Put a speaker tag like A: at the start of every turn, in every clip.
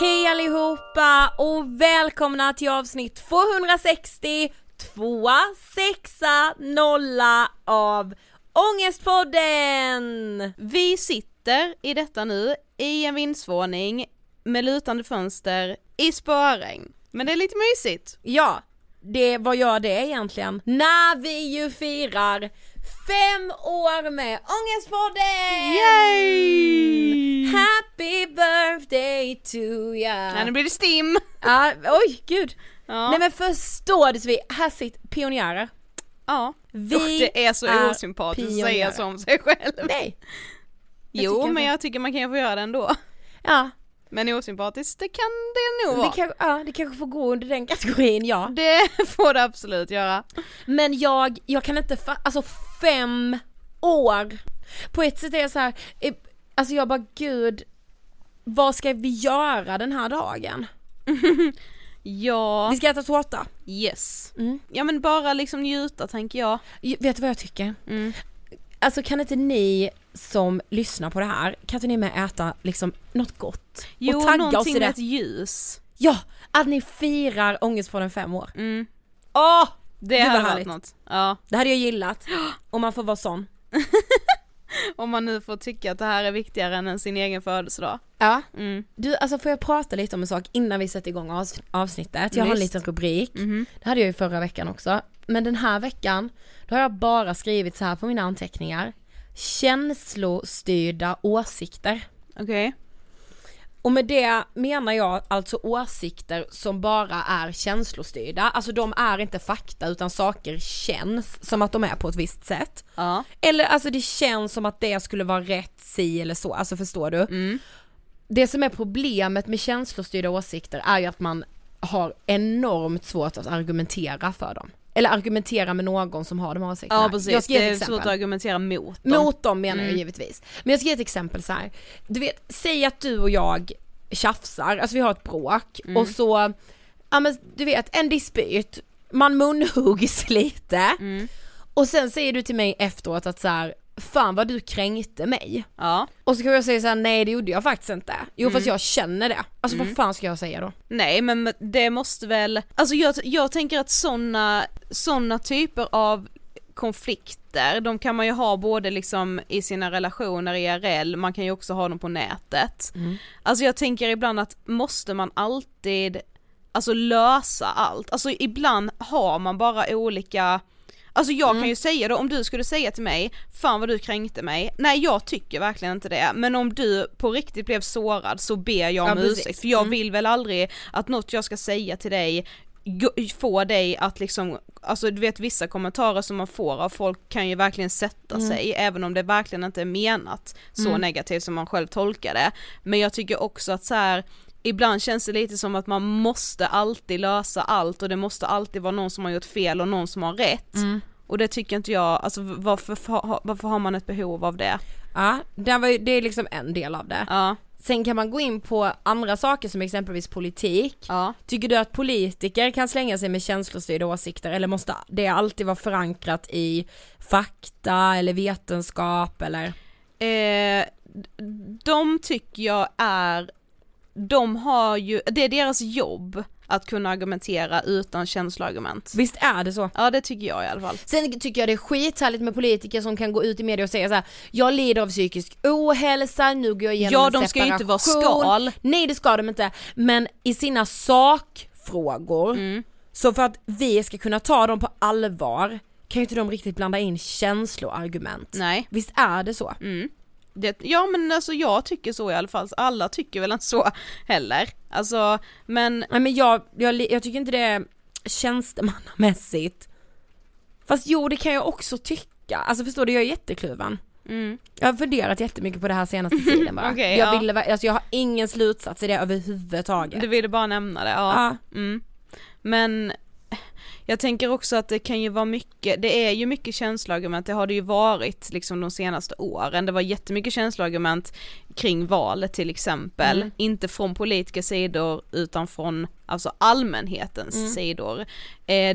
A: Hej allihopa och välkomna till avsnitt 260, tvåa, sexa, nolla av Ångestpodden!
B: Vi sitter i detta nu i en vindsvåning med lutande fönster i spöregn. Men det är lite mysigt.
A: Ja, det, vad gör det egentligen? När vi ju firar fem år med Ångestpodden!
B: Yay!
A: Happy birthday to ya!
B: Ja, nu blir det stim.
A: Ja, oj gud!
B: Ja.
A: Nej men förstår du Sofie, här sitter pionjärer.
B: ja.
A: Vi
B: Usch, det är så
A: är
B: osympatiskt att
A: pionjärer.
B: säga så om sig själv.
A: Nej. jag
B: jo, men jag tycker man kan få göra det ändå.
A: Ja,
B: Men osympatiskt, det kan det nog
A: det,
B: vara.
A: kan, ja, det kanske får gå under den kategorin ja.
B: Det får det absolut göra.
A: Men jag, jag kan inte fa- alltså fem år. På ett sätt är jag så här, eh, alltså jag bara gud, vad ska vi göra den här dagen?
B: Ja,
A: Vi ska äta tårta.
B: yes.
A: Mm.
B: Ja men bara liksom njuta tänker jag.
A: Vet du vad jag tycker?
B: Mm.
A: Alltså kan inte ni som lyssnar på det här, kan inte ni med äta liksom något gott?
B: Jo,
A: och tagga oss i
B: med
A: det.
B: ett ljus.
A: Ja, att ni firar Ångestpodden fem år.
B: Mm.
A: Åh!
B: Det hade varit
A: härligt.
B: något. Ja.
A: Det hade jag gillat. Om man får vara sån.
B: Om man nu får tycka att det här är viktigare än sin egen födelsedag.
A: Ja.
B: Mm.
A: Du, alltså får jag prata lite om en sak innan vi sätter igång avs- avsnittet? Jag har en liten rubrik.
B: Mhm.
A: Det hade jag ju förra veckan också. Men den här veckan, då har jag bara skrivit så här på mina anteckningar. Känslostyrda åsikter.
B: Okej.
A: Och med det menar jag alltså åsikter som bara är känslostyrda. Alltså de är inte fakta utan saker känns som att de är på ett visst sätt.
B: Ja.
A: Eller alltså det känns som att det skulle vara rätt si eller så, alltså förstår du?
B: Mm.
A: Det som är problemet med känslostyrda åsikter är ju att man har enormt svårt att argumentera för dem. Eller argumentera med någon som har de åsikterna.
B: Ja precis,
A: Jag ska
B: det är svårt att argumentera mot dem.
A: Mot dem menar jag
B: Mm.
A: givetvis. Men jag ska ge ett exempel så här. Du vet, säg att du och jag tjafsar, alltså vi har ett bråk
B: Mm.
A: och så, ja men du vet en dispyt, man munhuggs lite
B: Mm.
A: och sen säger du till mig efteråt att så här, fan vad du kränkte mig.
B: Ja.
A: Och så kan jag säga så här, nej det gjorde jag faktiskt inte. Jo
B: Mm.
A: fast jag känner det. Alltså vad fan ska jag säga då?
B: Nej men det måste väl, alltså jag, jag tänker att sådana såna typer av konflikter, de kan man ju ha både liksom i sina relationer IRL, man kan ju också ha dem på nätet. Alltså jag tänker ibland att måste man alltid, alltså lösa allt, alltså ibland har man bara olika Alltså jag kan ju säga då, om du skulle säga till mig, fan vad du kränkte mig, nej jag tycker verkligen inte det, men om du på riktigt blev sårad så ber jag om
A: Ja,
B: ursäkt, för jag
A: Mm.
B: vill väl aldrig att något jag ska säga till dig få dig att liksom, alltså du vet vissa kommentarer som man får av folk kan ju verkligen sätta
A: Mm.
B: sig, även om det verkligen inte är menat så
A: Mm.
B: negativt som man själv tolkar det. Men jag tycker också att så här Ibland känns det lite som att man måste alltid lösa allt och det måste alltid vara någon som har gjort fel och någon som har rätt.
A: Mm.
B: Och det tycker inte jag, alltså varför, varför har man ett behov av det?
A: Ja, det, var ju, det är liksom en del av det.
B: Ja,
A: Sen kan man gå in på andra saker som exempelvis politik.
B: ja.
A: Tycker du att politiker kan slänga sig med känslostyrda åsikter eller måste det alltid vara förankrat i fakta eller vetenskap eller?
B: Eh, de tycker jag är, de har ju, det är deras jobb att kunna argumentera utan känsloargument.
A: Visst är det så?
B: Ja det tycker jag i alla fall.
A: Sen tycker jag det är skithärligt med politiker som kan gå ut i media och säga så här: jag lider av psykisk ohälsa, nu går jag igenom
B: Ja
A: en
B: de ska ju inte vara
A: separation."
B: skal.
A: Nej det ska de inte, men i sina sakfrågor,
B: Mm.
A: så för att vi ska kunna ta dem på allvar kan ju inte de riktigt blanda in känsloargument.
B: Nej.
A: Visst är det så?
B: Mm. Det, ja men alltså jag tycker så i alla fall, alla tycker väl inte så heller. Alltså men
A: Nej men jag, jag, jag tycker inte det är tjänstemannamässigt. Fast jo det kan jag också tycka, alltså förstår du jag är jättekluven.
B: mm,
A: Jag har funderat jättemycket på det här senaste tiden bara.
B: Okej,
A: jag,
B: ja.
A: ville, alltså jag har ingen slutsats i det överhuvudtaget.
B: du ville bara nämna det, ja.
A: Ja.
B: Mm. Men jag tänker också att det kan ju vara mycket, det är ju mycket känsloargument, det har det ju varit liksom de senaste åren, det var jättemycket känsloargument kring valet till exempel,
A: Mm.
B: inte från politiska sidor utan från alltså allmänhetens
A: Mm.
B: sidor. Eh,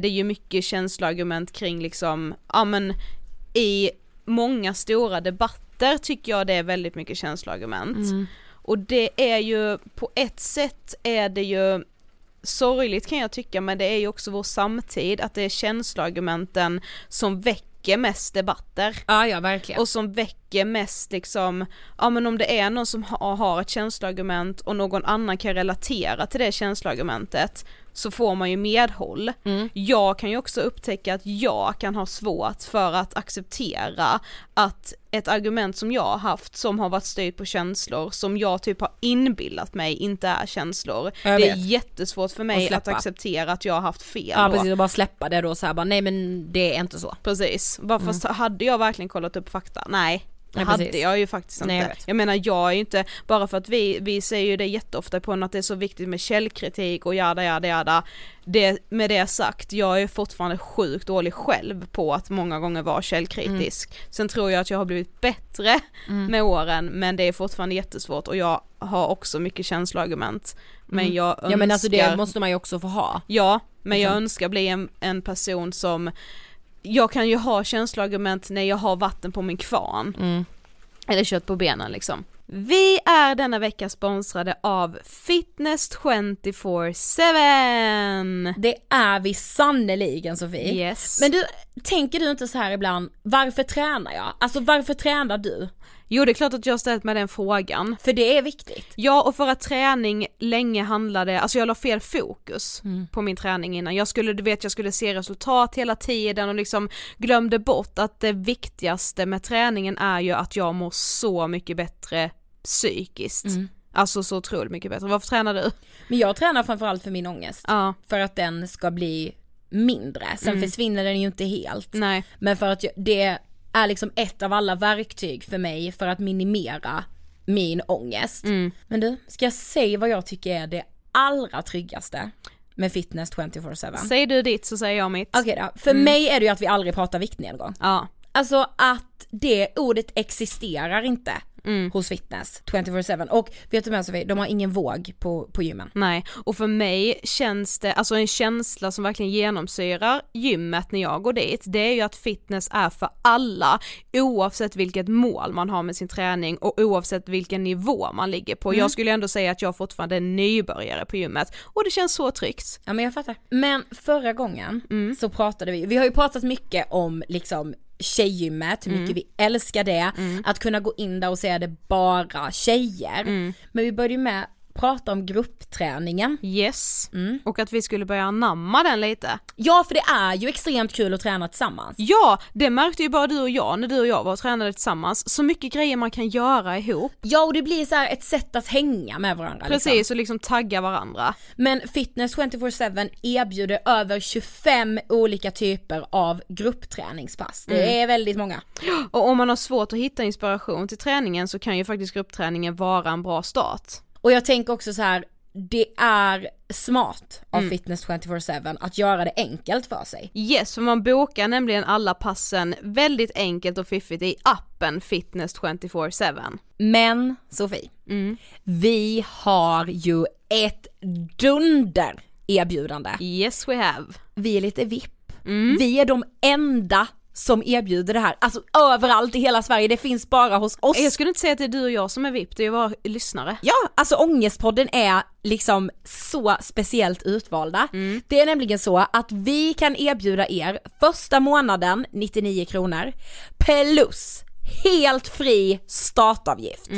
B: det är ju mycket känsloargument kring liksom, ja men i många stora debatter tycker jag det är väldigt mycket känsloargument.
A: Mm.
B: Och det är ju, på ett sätt är det ju sorgligt kan jag tycka men det är ju också vår samtid att det är känsloargumenten som väcker mest debatter.
A: Ja ja verkligen.
B: Och som väcker mest liksom, ja men om det är någon som ha, har ett känsloargument och någon annan kan relatera till det känsloargumentet så får man ju medhåll.
A: Mm.
B: Jag kan ju också upptäcka att jag kan ha svårt för att acceptera att ett argument som jag har haft som har varit styrt på känslor som jag typ har inbillat mig inte är känslor. Det är jättesvårt för mig att acceptera att jag har haft fel
A: ja
B: då.
A: precis, och bara släppa det då så här bara nej men det är inte så.
B: Precis, bara fast hade jag verkligen kollat upp fakta? Nej. Det hade
A: precis.
B: jag ju faktiskt inte.
A: Nej, jag
B: jag, menar jag är ju inte, bara för att vi, vi säger ju det jätteofta på att det är så viktigt med källkritik och jada jada jada. Det, med det sagt, jag är fortfarande sjukt dålig själv på att många gånger vara källkritisk.
A: Mm.
B: Sen tror jag att jag har blivit bättre med åren men det är fortfarande jättesvårt och jag har också mycket känsloargument. Men
A: Mm.
B: jag önskar...
A: Ja men alltså det måste man ju också få ha.
B: Ja, men jag
A: Liksom.
B: önskar bli en, en person som jag kan ju ha känsloargument när jag har vatten på min kvarn.
A: Mm.
B: Eller kött på benen liksom. Vi är denna vecka sponsrade av Fitness 24-7!
A: Det är vi sannoliken Sofie.
B: Yes.
A: Men du, tänker du inte så här ibland, varför tränar jag? Alltså varför tränar du?
B: Jo det är klart att jag har ställt mig den frågan.
A: För det är viktigt.
B: Ja och för att träning länge handlade, alltså jag la fel fokus på min träning innan. Jag skulle, du vet jag skulle se resultat hela tiden och liksom glömde bort att det viktigaste med träningen är ju att jag mår så mycket bättre psykiskt. Alltså så otroligt mycket bättre. Varför tränar du?
A: Men jag tränar framförallt för min ångest.
B: Ja,
A: För att den ska bli mindre. Sen försvinner den ju inte helt.
B: nej.
A: Men för att jag, det är liksom ett av alla verktyg för mig för att minimera min ångest. Men du, ska jag säga vad jag tycker är det allra tryggaste med fitness 24-7?
B: Säger du ditt så säger jag mitt.
A: Okej då, för mig är det ju att vi aldrig pratar viktnedgång.
B: Ja.
A: Alltså att det ordet existerar inte hos fitness 24-7 och vet du med Sofie, de har ingen våg på, på gymmen.
B: Nej, och för mig känns det, alltså en känsla som verkligen genomsyrar gymmet när jag går dit, det är ju att fitness är för alla, oavsett vilket mål man har med sin träning och oavsett vilken nivå man ligger på. Jag skulle ändå säga att jag fortfarande är nybörjare på gymmet och det känns så tryggt.
A: Ja men jag fattar. Men förra gången så pratade vi, vi har ju pratat mycket om liksom tjejgymmet, hur mycket vi älskar det, att kunna gå in där och se det bara tjejer. Men vi började ju med prata om gruppträningen.
B: Yes, och att vi skulle börja anamma den lite.
A: Ja för det är ju extremt kul att träna tillsammans.
B: Ja, det märkte ju bara du och jag när du och jag var och tränade tillsammans, så mycket grejer man kan göra ihop.
A: Ja och det blir så ett sätt att hänga med varandra.
B: Precis,
A: Liksom.
B: och liksom tagga varandra.
A: Men Fitness 24-7 erbjuder över 25 olika typer av gruppträningspass. Det är väldigt många.
B: Och om man har svårt att hitta inspiration till träningen så kan ju faktiskt gruppträningen vara en bra start.
A: Och jag tänker också så här, det är smart av Fitness 24-7 att göra det enkelt för sig.
B: Yes, för man bokar nämligen alla passen väldigt enkelt och fiffigt i appen Fitness 24-7.
A: Men Sofie, vi har ju ett dunder erbjudande.
B: Yes we have.
A: Vi är lite VIP. Vi är de enda som erbjuder det här, alltså överallt i hela Sverige, det finns bara hos oss.
B: Jag skulle inte säga att det är du och jag som är VIP, det är våra lyssnare.
A: Ja, alltså Ångestpodden är liksom så speciellt utvalda. Det är nämligen så att vi kan erbjuda er första månaden 99 kronor plus helt fri startavgift.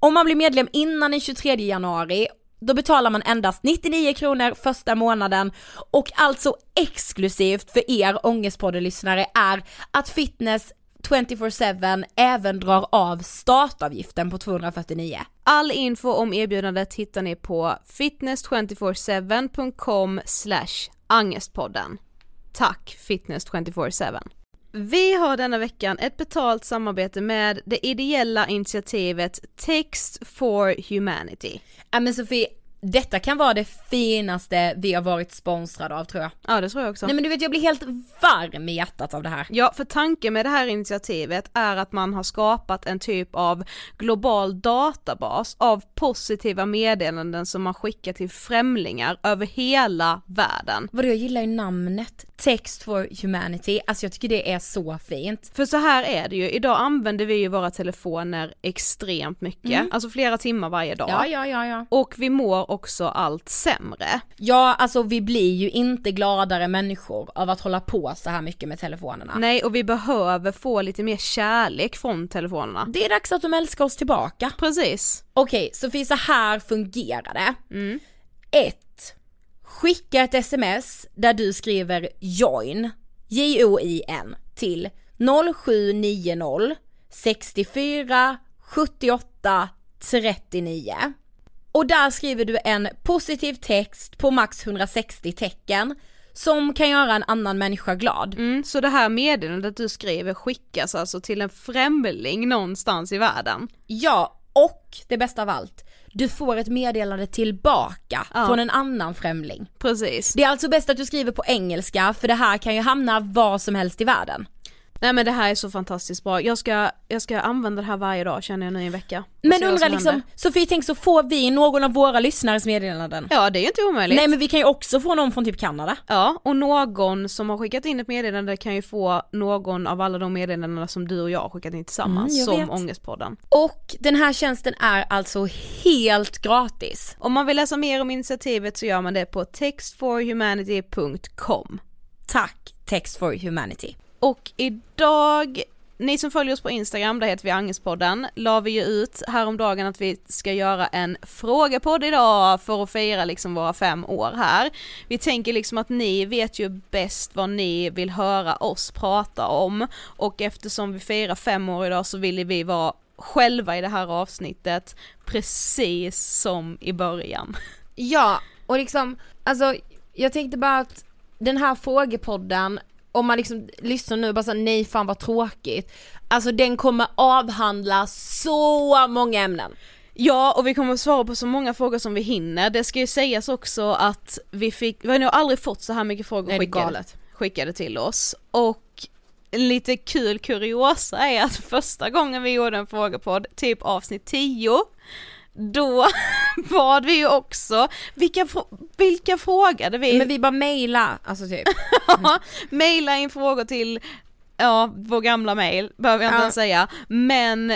A: Om man blir medlem innan den 23 januari då betalar man endast 99 kronor första månaden och alltså exklusivt för er ångestpoddelyssnare är att fitness 24-7 även drar av startavgiften på 249.
B: All info om erbjudandet hittar ni på fitness247.com angestpodden. Tack Fitness 24-7. Vi har denna veckan ett betalt samarbete med det ideella initiativet Text for Humanity.
A: Ja men Sofie, detta kan vara det finaste vi har varit sponsrade av tror jag.
B: Ja det tror jag också.
A: Nej men du vet jag blir helt varm i hjärtat av det här.
B: Ja, för tanken med det här initiativet är att man har skapat en typ av global databas av positiva meddelanden som man skickar till främlingar över hela världen.
A: Vadå jag gillar ju namnet, Text for Humanity, alltså jag tycker det är så fint.
B: För så här är det ju, idag använder vi ju våra telefoner extremt mycket, alltså flera timmar varje dag.
A: Ja ja ja ja.
B: Och vi mår också allt sämre.
A: Ja alltså vi blir ju inte gladare människor av att hålla på så här mycket med telefonerna.
B: Nej, och vi behöver få lite mer kärlek från telefonerna.
A: Det är dags att de älskar oss tillbaka.
B: Precis.
A: Okej, Sofie så här fungerar det. 1. Skicka ett sms där du skriver join, J-O-I-N, till 0790 64 78 39. Och där skriver du en positiv text på max 160 tecken som kan göra en annan människa glad.
B: Mm, så det här meddelandet du skriver skickas alltså till en främling någonstans i världen?
A: Ja, och det bästa av allt, du får ett meddelande tillbaka
B: Ja.
A: från en annan främling.
B: Precis.
A: Det är alltså bäst att du skriver på engelska för det här kan ju hamna var som helst i världen.
B: Nej men det här är så fantastiskt bra, jag ska, jag ska använda det här varje dag känner jag nu i en vecka.
A: Men undrar
B: som
A: liksom,
B: händer.
A: Sofie tänk så får vi någon av våra lyssnares meddelanden.
B: Ja det är ju inte omöjligt.
A: Nej men vi kan ju också få någon från typ Kanada.
B: Ja, och någon som har skickat in ett meddelande kan ju få någon av alla de meddelandena som du och jag har skickat in tillsammans
A: Mm,
B: som
A: vet.
B: Ångestpodden.
A: Och den här tjänsten är alltså helt gratis.
B: Om man vill läsa mer om initiativet så gör man det på textforhumanity.com.
A: Tack Text for Humanity.
B: Och idag, ni som följer oss på Instagram, där heter vi Angestpodden, la vi ju ut häromdagen att vi ska göra en frågepodd idag för att fira liksom våra fem år här. Vi tänker liksom att ni vet ju bäst vad ni vill höra oss prata om och eftersom vi firar fem år idag så ville vi vara själva i det här avsnittet precis som i början.
A: Ja, och liksom, alltså jag tänkte bara att den här frågepodden, om man liksom lyssnar nu och bara såhär, nej fan vad tråkigt. Alltså den kommer avhandla så många ämnen.
B: Ja, och vi kommer att svara på så många frågor som vi hinner. Det ska ju sägas också att vi fick, vi har nog aldrig fått så här mycket frågor
A: Nej,
B: skickade, skickade till oss. Och lite kul kuriosa är att första gången vi gjorde en frågepodd, typ avsnitt 10, då bad vi ju också, vilka, vilka frågade vi?
A: Men vi bara mejla, alltså typ.
B: Maila in frågor till, ja, vår gamla mail, behöver jag inte
A: Ja.
B: ens säga, men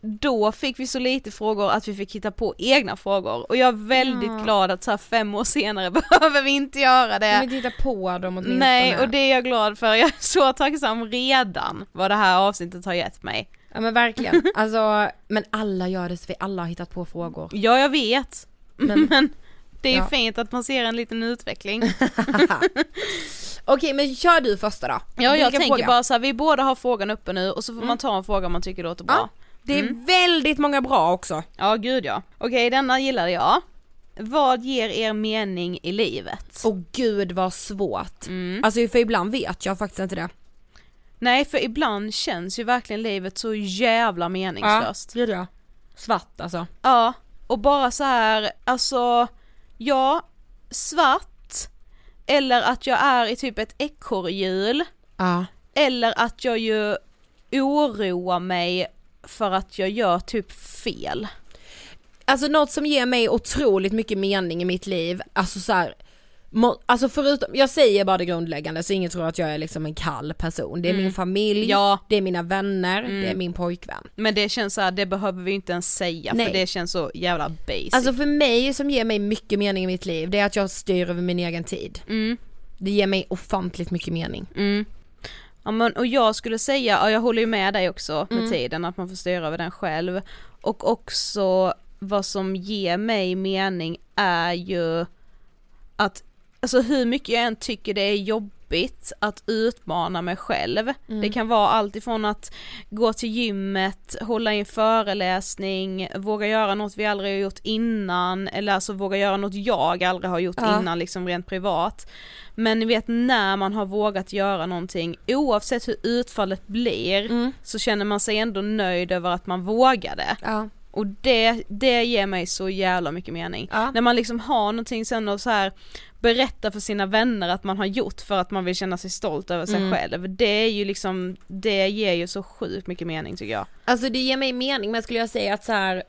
B: då fick vi så lite frågor att vi fick hitta på egna frågor och jag är väldigt
A: Ja.
B: glad att så här fem år senare behöver vi inte göra det.
A: Men titta på dem åtminstone.
B: Nej, och det är jag glad för. Jag är så tacksam redan vad det här avsnittet har gett mig.
A: Ja men verkligen, alltså, men alla gör det så vi alla har hittat på frågor.
B: Ja, jag vet.
A: Men-
B: Men, det är ju
A: Ja.
B: fint att man ser en liten utveckling.
A: Okej men kör du första då.
B: Ja, jag tänker
A: fråga?
B: bara så här, vi båda har frågan uppe nu och så får man ta en fråga man tycker låter bra.
A: Ja, det är väldigt många bra också.
B: Ja, gud ja. Okej, denna gillade jag. Vad ger er mening i livet?
A: Åh gud vad svårt.
B: Mm.
A: Alltså för ibland vet jag faktiskt inte det.
B: Nej, för ibland känns ju verkligen livet så jävla meningslöst.
A: ja. Svart alltså.
B: Ja, och bara så här, alltså, ja, svart, eller att jag är i typ ett ekorrhjul,
A: Ja.
B: eller att jag ju oroar mig för att jag gör typ fel.
A: Alltså något som ger mig otroligt mycket mening i mitt liv, alltså så här, alltså förutom, jag säger bara det grundläggande så ingen tror att jag är liksom en kall person. Det är min familj,
B: Ja.
A: det är mina vänner, det är min pojkvän.
B: Men det känns så här, det behöver vi inte ens säga
A: Nej.
B: för det känns så jävla basic.
A: Alltså för mig som ger mig mycket mening i mitt liv, det är att jag styr över min egen tid.
B: Mm.
A: Det ger mig ofantligt mycket mening.
B: Ja, men, och jag skulle säga, och jag håller ju med dig också med
A: Mm.
B: tiden, att man får styra över den själv. Och också vad som ger mig mening är ju att, alltså hur mycket jag än tycker det är jobbigt att utmana mig själv.
A: Mm.
B: Det kan vara allt ifrån att gå till gymmet, hålla i en föreläsning, våga göra något vi aldrig har gjort innan, eller alltså våga göra något jag aldrig har gjort
A: Ja.
B: innan liksom rent privat. Men ni vet när man har vågat göra någonting, oavsett hur utfallet blir,
A: Mm.
B: så känner man sig ändå nöjd över att man vågade.
A: Ja.
B: Och det, det ger mig så jävla mycket mening.
A: Ja.
B: När man liksom har någonting sen och så här berätta för sina vänner att man har gjort för att man vill känna sig stolt över sig
A: Mm.
B: själv. Det är ju liksom, det ger ju så sjukt mycket mening tycker jag.
A: Alltså det ger mig mening men skulle jag säga att så här.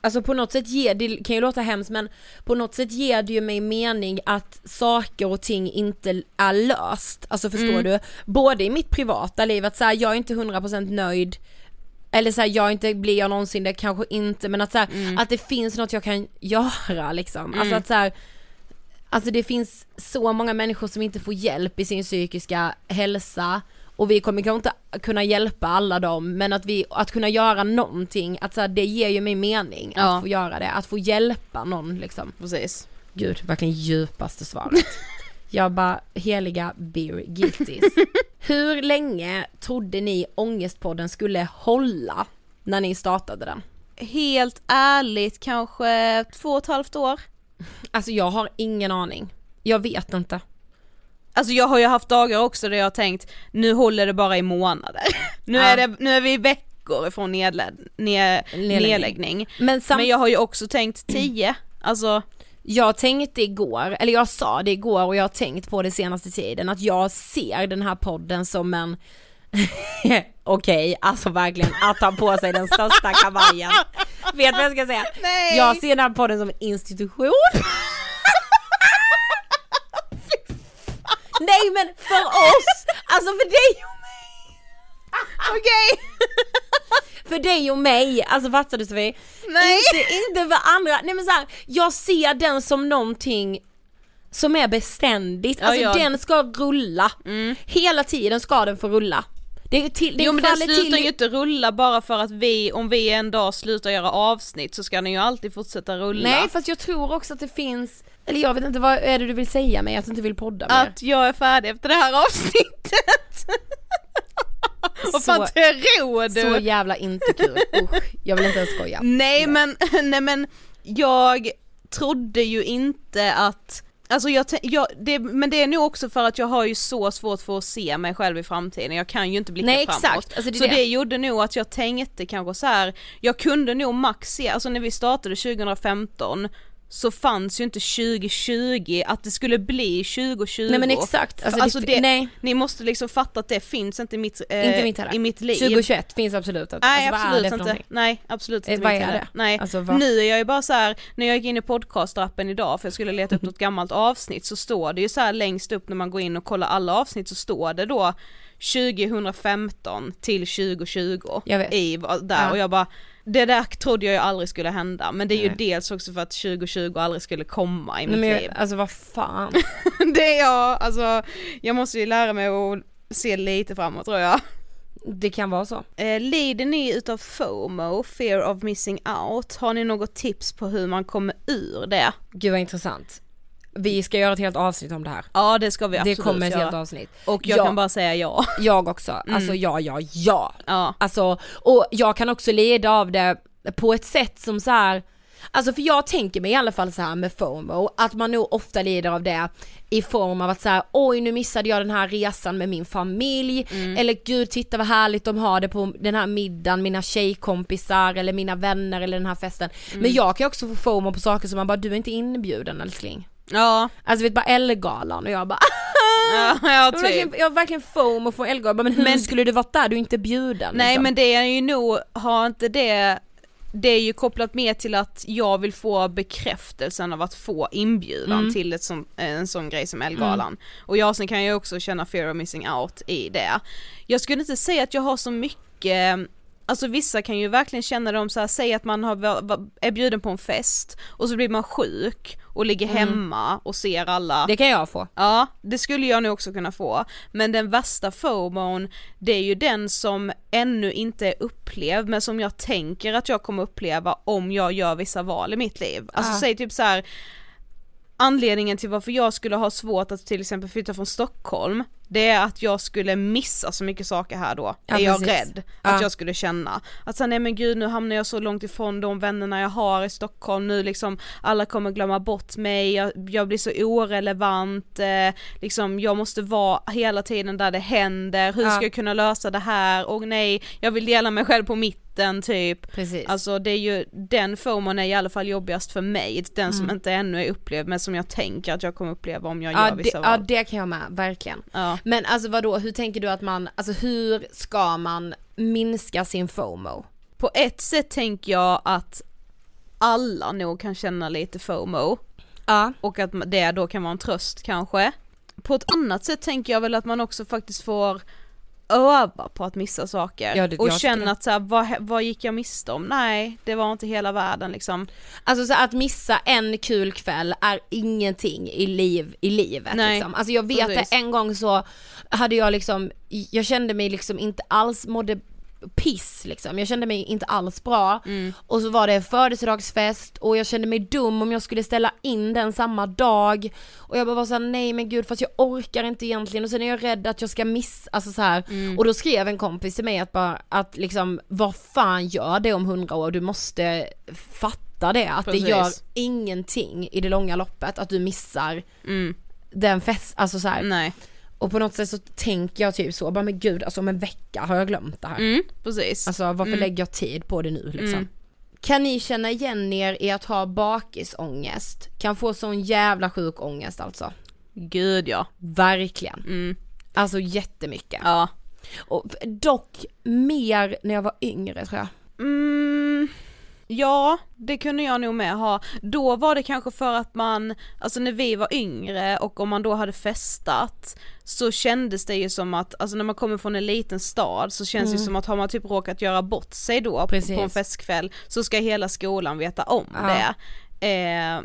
A: Alltså på något sätt ger, det kan ju låta hemskt men på något sätt ger det ju mig mening att saker och ting inte är löst. Alltså förstår
B: Mm.
A: du? Både i mitt privata liv att så här, jag är inte 100% nöjd eller så här, jag inte blir jag någonsin det kanske inte men att så här,
B: Mm.
A: att det finns något jag kan göra liksom. Alltså att så här, Alltså det finns så många människor som inte får hjälp i sin psykiska hälsa och vi kommer kanske inte kunna hjälpa alla dem men att vi, att kunna göra någonting, att så här, det ger ju mig mening
B: Ja.
A: att få göra det, att få hjälpa någon liksom.
B: Precis.
A: Gud, verkligen djupaste svaret. Jag bara, heliga beer guilties. Hur länge trodde ni Ångestpodden skulle hålla när ni startade den?
B: Helt ärligt kanske två och ett halvt år.
A: Alltså jag har ingen aning. Jag vet inte.
B: Alltså jag har ju haft dagar också där jag har tänkt, nu håller det bara i månader. Nu,
A: Ja.
B: är, det, nu är vi veckor ifrån nedled, ned,
A: nedläggning. Men, sam-
B: Men jag har ju också tänkt tio, alltså
A: Jag tänkte igår, eller jag sa det igår och jag har tänkt på det senaste tiden att jag ser den här podden som en Okej, alltså verkligen att ta på sig den största kavajen. Vet du vad jag ska säga?
B: Nej.
A: Jag ser den här podden som en institution. Nej men för oss, alltså för dig och mig.
B: Okej!
A: För dig och mig, alltså fattar du Sofie?
B: Nej.
A: Inte, inte för andra, nej men så här, jag ser den som någonting som är beständigt,
B: Ja,
A: alltså
B: ja.
A: den ska rulla. Hela tiden ska den få rulla. Det till, det
B: Jo men den slutar
A: till-
B: ju inte rulla bara för att vi, om vi en dag slutar göra avsnitt så ska den ju alltid fortsätta rulla.
A: Nej fast jag tror också att det finns, eller jag vet inte vad är det du vill säga mig att du inte vill podda mer?
B: Att jag är färdig efter det här avsnittet. Vad fan tror du?
A: Så jävla inte kul, usch, jag vill inte ens skoja.
B: Nej men, nej men jag trodde ju inte att Alltså jag, jag det, men det är nog också för att jag har ju så svårt för att se mig själv i framtiden, jag kan ju inte blicka
A: Nej,
B: framåt.
A: exakt. Alltså, det
B: så
A: det.
B: det gjorde nog att jag tänkte kanske så här. jag kunde nog max se, alltså när vi startade 2015 så fanns ju inte 2020 att det skulle bli 2020.
A: Nej men exakt, alltså,
B: alltså
A: det, nej,
B: ni måste liksom fatta att det finns inte i mitt, eh,
A: inte mitt
B: i mitt liv.
A: 2021 finns absolut inte.
B: Nej
A: alltså,
B: absolut inte,
A: någonting?
B: nej absolut
A: Eh,
B: inte
A: vad är det?
B: Nej.
A: Alltså, vad-
B: nu är jag ju bara så här, när jag gick in i podcastrappen idag för jag skulle leta upp något gammalt avsnitt så står det ju så här längst upp när man går in och kollar alla avsnitt så står det då 2015 till 2020
A: Jag vet.
B: i där
A: Ja.
B: och jag bara det där trodde jag ju aldrig skulle hända men det är ju
A: Nej.
B: dels också för att 2020 aldrig skulle komma i
A: Nej,
B: mitt
A: men
B: liv.
A: alltså vad fan.
B: det är jag, alltså jag måste ju lära mig att se lite framåt tror jag.
A: Det kan vara så.
B: Eh, lider ni utav FOMO, fear of missing out? Har ni något tips på hur man kommer ur det?
A: Gud vad intressant. Vi ska göra ett helt avsnitt om det här.
B: Ja det ska vi
A: Det
B: absolut
A: kommer ett
B: göra.
A: helt avsnitt.
B: Och jag
A: Ja.
B: kan bara säga ja.
A: Jag också, alltså ja, ja, ja.
B: Ja.
A: Alltså, och jag kan också leda av det på ett sätt som så här. Alltså för jag tänker mig i alla fall så här med FOMO, att man nog ofta lider av det i form av att så här, oj nu missade jag den här resan med min familj, eller gud titta vad härligt de har det på den här middagen, mina tjejkompisar eller mina vänner eller den här festen. Men jag kan också få FOMO på saker som man bara, du är inte inbjuden älskling.
B: Ja,
A: Alltså vet bara Ellegalan och jag bara
B: ja, ja
A: jag
B: typ.
A: verkligen, jag har verkligen FOMO från Ellegalan, men hur
B: Men-
A: skulle du varit där? Du är inte bjuden
B: Nej
A: liksom.
B: men det är ju nog, har inte det det är ju kopplat mer till att jag vill få bekräftelsen av att få inbjudan
A: Mm.
B: till ett sån, en sån grej som Elgalan. Och jag sen kan jag också känna fear of missing out i det. Jag skulle inte säga att jag har så mycket Alltså vissa kan ju verkligen känna det om så här, säg att man har, är bjuden på en fest och så blir man sjuk och ligger hemma och ser alla
A: Mm. Det kan jag få.
B: Ja, det skulle jag nog också kunna få. Men den värsta FOMOn, det är ju den som ännu inte är upplevd men som jag tänker att jag kommer uppleva om jag gör vissa val i mitt liv. Alltså
A: Ja.
B: säg typ så här. Anledningen till varför jag skulle ha svårt att till exempel flytta från Stockholm Det är att jag skulle missa så mycket saker här då,
A: Ja,
B: är jag
A: precis.
B: rädd
A: Ja.
B: att jag skulle känna. Att säga nej men gud nu hamnar jag så långt ifrån de vännerna jag har i Stockholm nu liksom alla kommer glömma bort mig, jag, jag blir så orelevant, eh, liksom jag måste vara hela tiden där det händer, hur
A: Ja.
B: ska jag kunna lösa det här, och nej jag vill dela mig själv på mitten typ.
A: Precis.
B: Alltså det är ju, den FOMOn är i alla fall jobbigast för mig, den som
A: Mm.
B: inte ännu är upplevd men som jag tänker att jag kommer uppleva om jag
A: ja,
B: gör
A: det,
B: vissa
A: ja
B: val.
A: det kan jag med, verkligen.
B: Ja.
A: Men alltså vadå, hur tänker du att man, alltså hur ska man minska sin FOMO?
B: På ett sätt tänker jag att alla nog kan känna lite FOMO
A: Ja.
B: och att det då kan vara en tröst kanske. På ett annat sätt tänker jag väl att man också faktiskt får öva på att missa saker
A: Ja, det-
B: och känna att så här, vad, vad gick jag miste om? Nej, det var inte hela världen liksom.
A: Alltså så att missa en kul kväll är ingenting i liv, i livet
B: Nej,
A: liksom. Alltså jag vet
B: precis.
A: det en gång så hade jag liksom, jag kände mig liksom inte alls, mådde piss liksom, jag kände mig inte alls bra
B: Mm.
A: och så var det födelsedagsfest och jag kände mig dum om jag skulle ställa in den samma dag och jag bara var såhär nej men gud fast jag orkar inte egentligen och sen är jag rädd att jag ska missa, alltså så här.
B: Mm.
A: och då skrev en kompis till mig att bara, att liksom vad fan gör det om hundra år, du måste fatta det, att
B: Precis.
A: det gör ingenting i det långa loppet att du missar
B: Mm.
A: den fest, alltså så här.
B: Nej.
A: Och på något sätt så tänker jag typ så, bara men gud alltså om en vecka har jag glömt det här.
B: Mm, precis.
A: Alltså varför
B: Mm.
A: lägger jag tid på det nu liksom?
B: Mm.
A: Kan ni känna igen er i att ha bakisångest? Kan få sån jävla sjuk ångest alltså.
B: Gud ja.
A: Verkligen.
B: Mm.
A: Alltså jättemycket.
B: Ja.
A: Och dock mer när jag var yngre tror jag.
B: Mm, ja, det kunde jag nog med ha. Då var det kanske för att man, alltså när vi var yngre och om man då hade festat så kändes det ju som att, alltså när man kommer från en liten stad så känns det som att har man typ råkat göra bort sig då på,
A: Precis.
B: på en festkväll så ska hela skolan veta om
A: Ja.
B: det. Eh,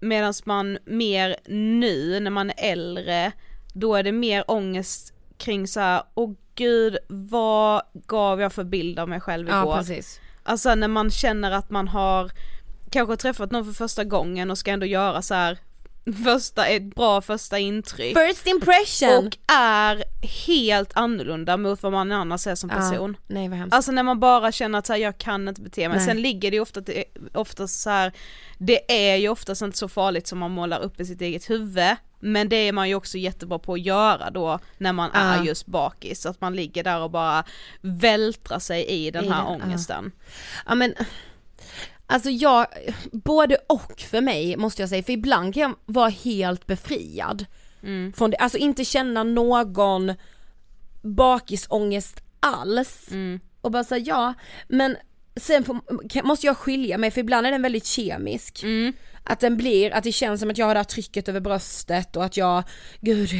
B: Medan man mer nu när man är äldre, då är det mer ångest kring så här, åh gud vad gav jag för bild av mig själv igår?
A: Ja precis.
B: Alltså när man känner att man har kanske träffat någon för första gången och ska ändå göra så här första, ett bra första intryck.
A: First impression!
B: Och är helt annorlunda mot vad man annars är som person.
A: Ja, nej vad hemskt.
B: Alltså när man bara känner att så här, jag kan inte bete mig,
A: Nej.
B: sen ligger det ju ofta, ofta så här, det är ju oftast inte så farligt som man målar upp i sitt eget huvud, men det är man ju också jättebra på att göra då när man
A: Ja.
B: är just bakis, att man ligger där och bara vältrar sig i den
A: I
B: här
A: den, ja.
B: ångesten.
A: Ja men, alltså jag, både och för mig måste jag säga, för ibland kan jag vara helt befriad.
B: Mm.
A: Från det, alltså inte känna någon bakisångest alls.
B: Mm.
A: Och bara säga ja, men sen får, kan, måste jag skilja mig för ibland är den väldigt kemisk.
B: Mm.
A: Att den blir, att det känns som att jag har det här trycket över bröstet och att jag, gud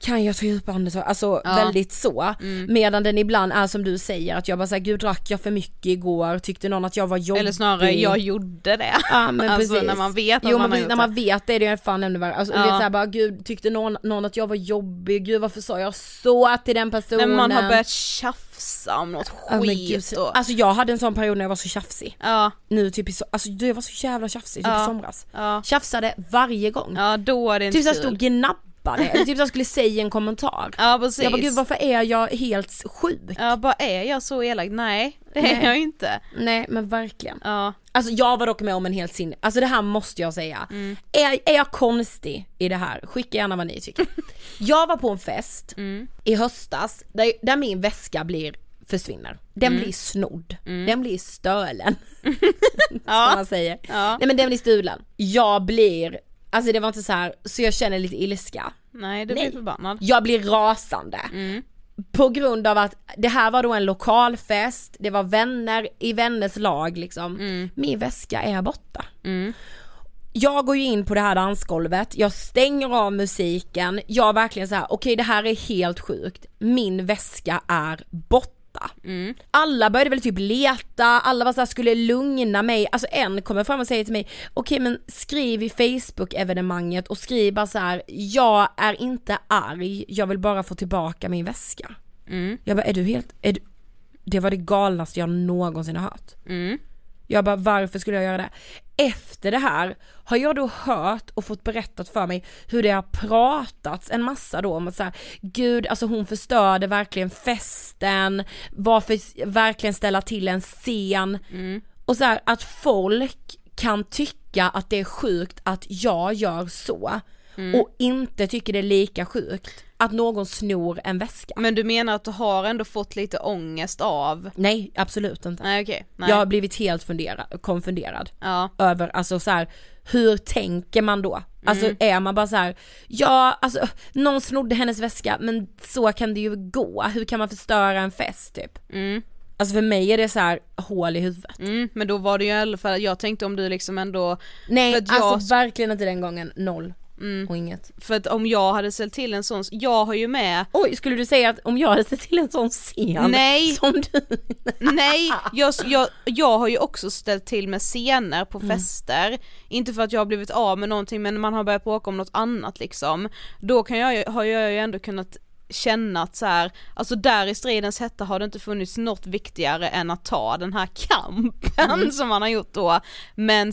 A: kan jag ta djupa andetag, alltså
B: Ja.
A: väldigt så.
B: Mm.
A: Medan den ibland är som du säger att jag bara säger gud drack jag för mycket igår, tyckte någon att jag var jobbig.
B: Eller snarare, jag gjorde det.
A: Ja men
B: alltså
A: precis.
B: när man vet att
A: jo,
B: man
A: men
B: har
A: precis,
B: gjort
A: när man vet det, det är fan ännu värre. Alltså,
B: Ja.
A: vet såhär bara gud tyckte någon, någon att jag var jobbig, gud varför sa jag så till den personen?
B: När man har börjat tjafsa om något skit
A: gud,
B: och...
A: Alltså jag hade en sån period när jag var så tjafsig.
B: Ja,
A: Nu typ i so- alltså du, jag var så jävla tjafsig typ
B: Ja.
A: i somras.
B: Ja,
A: Tjafsade varje gång.
B: ja då är det inte
A: typ såhär stod och gnabbade, eller typ såhär skulle säga en kommentar.
B: Ja precis.
A: Jag bara gud varför är jag helt sjuk?
B: Ja bara är jag så elak? Nej det är
A: Nej.
B: jag inte.
A: Nej men verkligen.
B: Ja.
A: Alltså jag var dock med om en helt sin, alltså det här måste jag säga.
B: Mm.
A: Är, är jag konstig i det här? Skicka gärna vad ni tycker. jag var på en fest
B: Mm.
A: i höstas där, där min väska blir, försvinner. Den
B: Mm.
A: blir snodd, den blir stölen. Som man säger.
B: Ja.
A: Nej men den blir stulen. Jag blir, alltså det var inte så här så jag känner lite ilska.
B: Nej du
A: Nej.
B: blir förbannad.
A: Jag blir rasande.
B: Mm.
A: På grund av att det här var då en lokalfest, det var vänner i vänners lag liksom. Min väska är borta.
B: Mm.
A: Jag går ju in på det här dansgolvet, jag stänger av musiken, jag verkligen så här: okej det här är helt sjukt, min väska är borta. Alla började väl typ leta, alla var så här, skulle lugna mig, alltså en kommer fram och säger till mig, okej men skriv i Facebook-evenemanget och skriv bara så här: jag är inte arg, jag vill bara få tillbaka min väska.
B: Mm.
A: Jag bara, är du helt, är du, det var det galnaste jag någonsin har hört.
B: Mm.
A: Jag bara, varför skulle jag göra det? Efter det här har jag då hört och fått berättat för mig hur det har pratats en massa då om att så här, gud alltså hon förstörde verkligen festen, varför verkligen ställa till en scen. Och så här, att folk kan tycka att det är sjukt att jag gör så och inte tycker det är lika sjukt att någon snor en väska.
B: Men du menar att du har ändå fått lite ångest av?
A: Nej absolut inte.
B: Nej okej, nej.
A: Jag har blivit helt funderad, konfunderad.
B: Ja.
A: över, alltså så här, hur tänker man då? Alltså
B: Mm.
A: är man bara så här, ja alltså någon snodde hennes väska men så kan det ju gå, hur kan man förstöra en fest typ?
B: Mm.
A: Alltså för mig är det så här hål i huvudet.
B: Mm, men då var det ju i alla fall, jag tänkte om du liksom ändå,
A: Nej
B: jag-
A: alltså verkligen inte den gången, noll
B: Mm.
A: och inget.
B: för att om jag hade ställt till en sån, jag har ju med
A: Oj, skulle du säga att om jag hade sett till en sån scen
B: Nej.
A: som du...
B: Nej, jag, jag, jag har ju också ställt till med scener på fester, inte för att jag har blivit av med någonting men man har börjat bråka om något annat liksom, då kan jag, har jag ju ändå kunnat känna att så här, alltså där i stridens hetta har det inte funnits något viktigare än att ta den här kampen som man har gjort då, men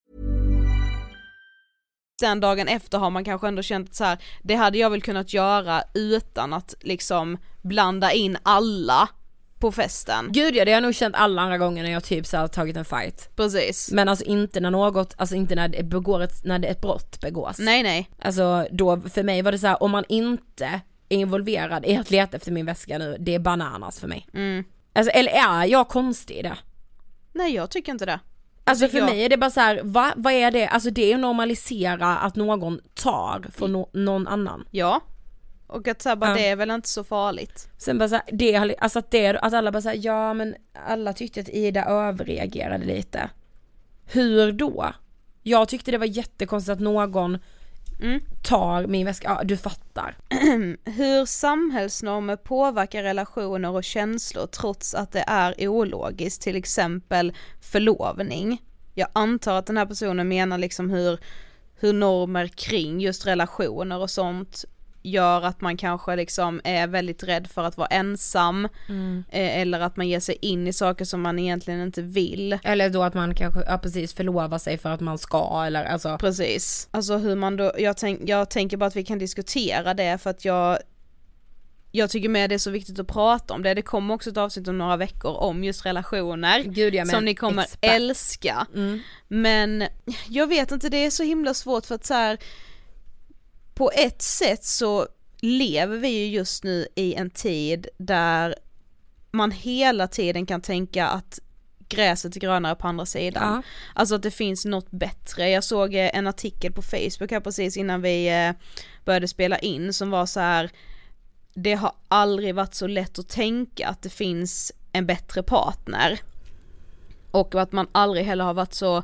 B: Sen dagen efter har man kanske ändå känt så här, det hade jag väl kunnat göra utan att liksom blanda in alla på festen.
A: Gud ja, det har jag nog känt alla andra gånger när jag typ så här, tagit en fight.
B: Precis.
A: Men alltså inte när något, alltså inte när det begår ett, när det ett brott begås.
B: Nej nej.
A: Alltså då, för mig var det så här, om man inte är involverad i att leta efter min väska nu, det är bananas för mig.
B: Mm.
A: Alltså eller är jag konstig i det?
B: Nej jag tycker inte det.
A: Alltså
B: tycker
A: för
B: jag-
A: mig är det bara så här, va, vad är det? Alltså det är att normalisera att någon tar från no, någon annan.
B: Ja. Och att så här, bara
A: Ja.
B: det är väl inte så farligt.
A: Sen bara så här, det, alltså att det, att alla bara säger ja men alla tyckte att Ida överreagerade lite. Hur då? Jag tyckte det var jättekonstigt att någon
B: Mm.
A: tar min väska, ja du fattar.
B: Hur samhällsnormer påverkar relationer och känslor trots att det är ologiskt, till exempel förlovning. Jag antar att den här personen menar liksom hur, hur normer kring just relationer och sånt gör att man kanske liksom är väldigt rädd för att vara ensam eh, eller att man ger sig in i saker som man egentligen inte vill.
A: Eller då att man kanske, ja precis förlovar sig för att man ska eller alltså.
B: Precis, alltså hur man då, jag, tänk, jag tänker bara att vi kan diskutera det för att jag jag tycker med det är så viktigt att prata om det, det kommer också ett avsnitt om några veckor om just relationer
A: Gud, ja, men
B: som ni kommer
A: expert.
B: älska.
A: Mm.
B: Men jag vet inte, det är så himla svårt för att så här, på ett sätt så lever vi ju just nu i en tid där man hela tiden kan tänka att gräset är grönare på andra sidan.
A: Ja.
B: Alltså att det finns något bättre. Jag såg eh, en artikel på Facebook här precis innan vi eh, började spela in som var så här. Det har aldrig varit så lätt att tänka att det finns en bättre partner. Och att man aldrig heller har varit så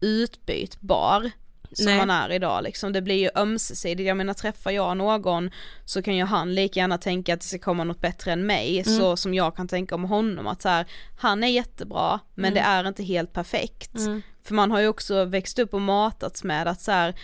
B: utbytbar som
A: Nej.
B: man är idag liksom. Det blir ju ömsesidigt, jag menar träffar jag någon så kan ju han lika gärna tänka att det ska komma något bättre än mig,
A: Mm.
B: så som jag kan tänka om honom att så här, han är jättebra men det är inte helt perfekt.
A: Mm.
B: För man har ju också växt upp och matats med att så här,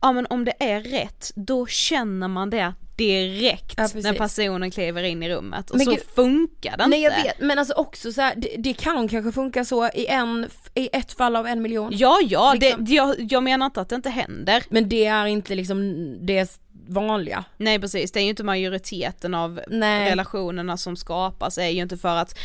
B: ja men om det är rätt, då känner man det direkt
A: Ja,
B: när personen kliver in i rummet och
A: Men
B: så
A: gud-
B: funkar det inte.
A: Nej jag vet, men alltså också så här, det, det kan kanske funka så i en, i ett fall av en miljon.
B: Ja ja,
A: Liksom.
B: det, jag, jag menar inte att det inte händer.
A: Men det är inte liksom det vanliga.
B: Nej precis, det är ju inte majoriteten av
A: Nej.
B: relationerna som skapas är ju inte för att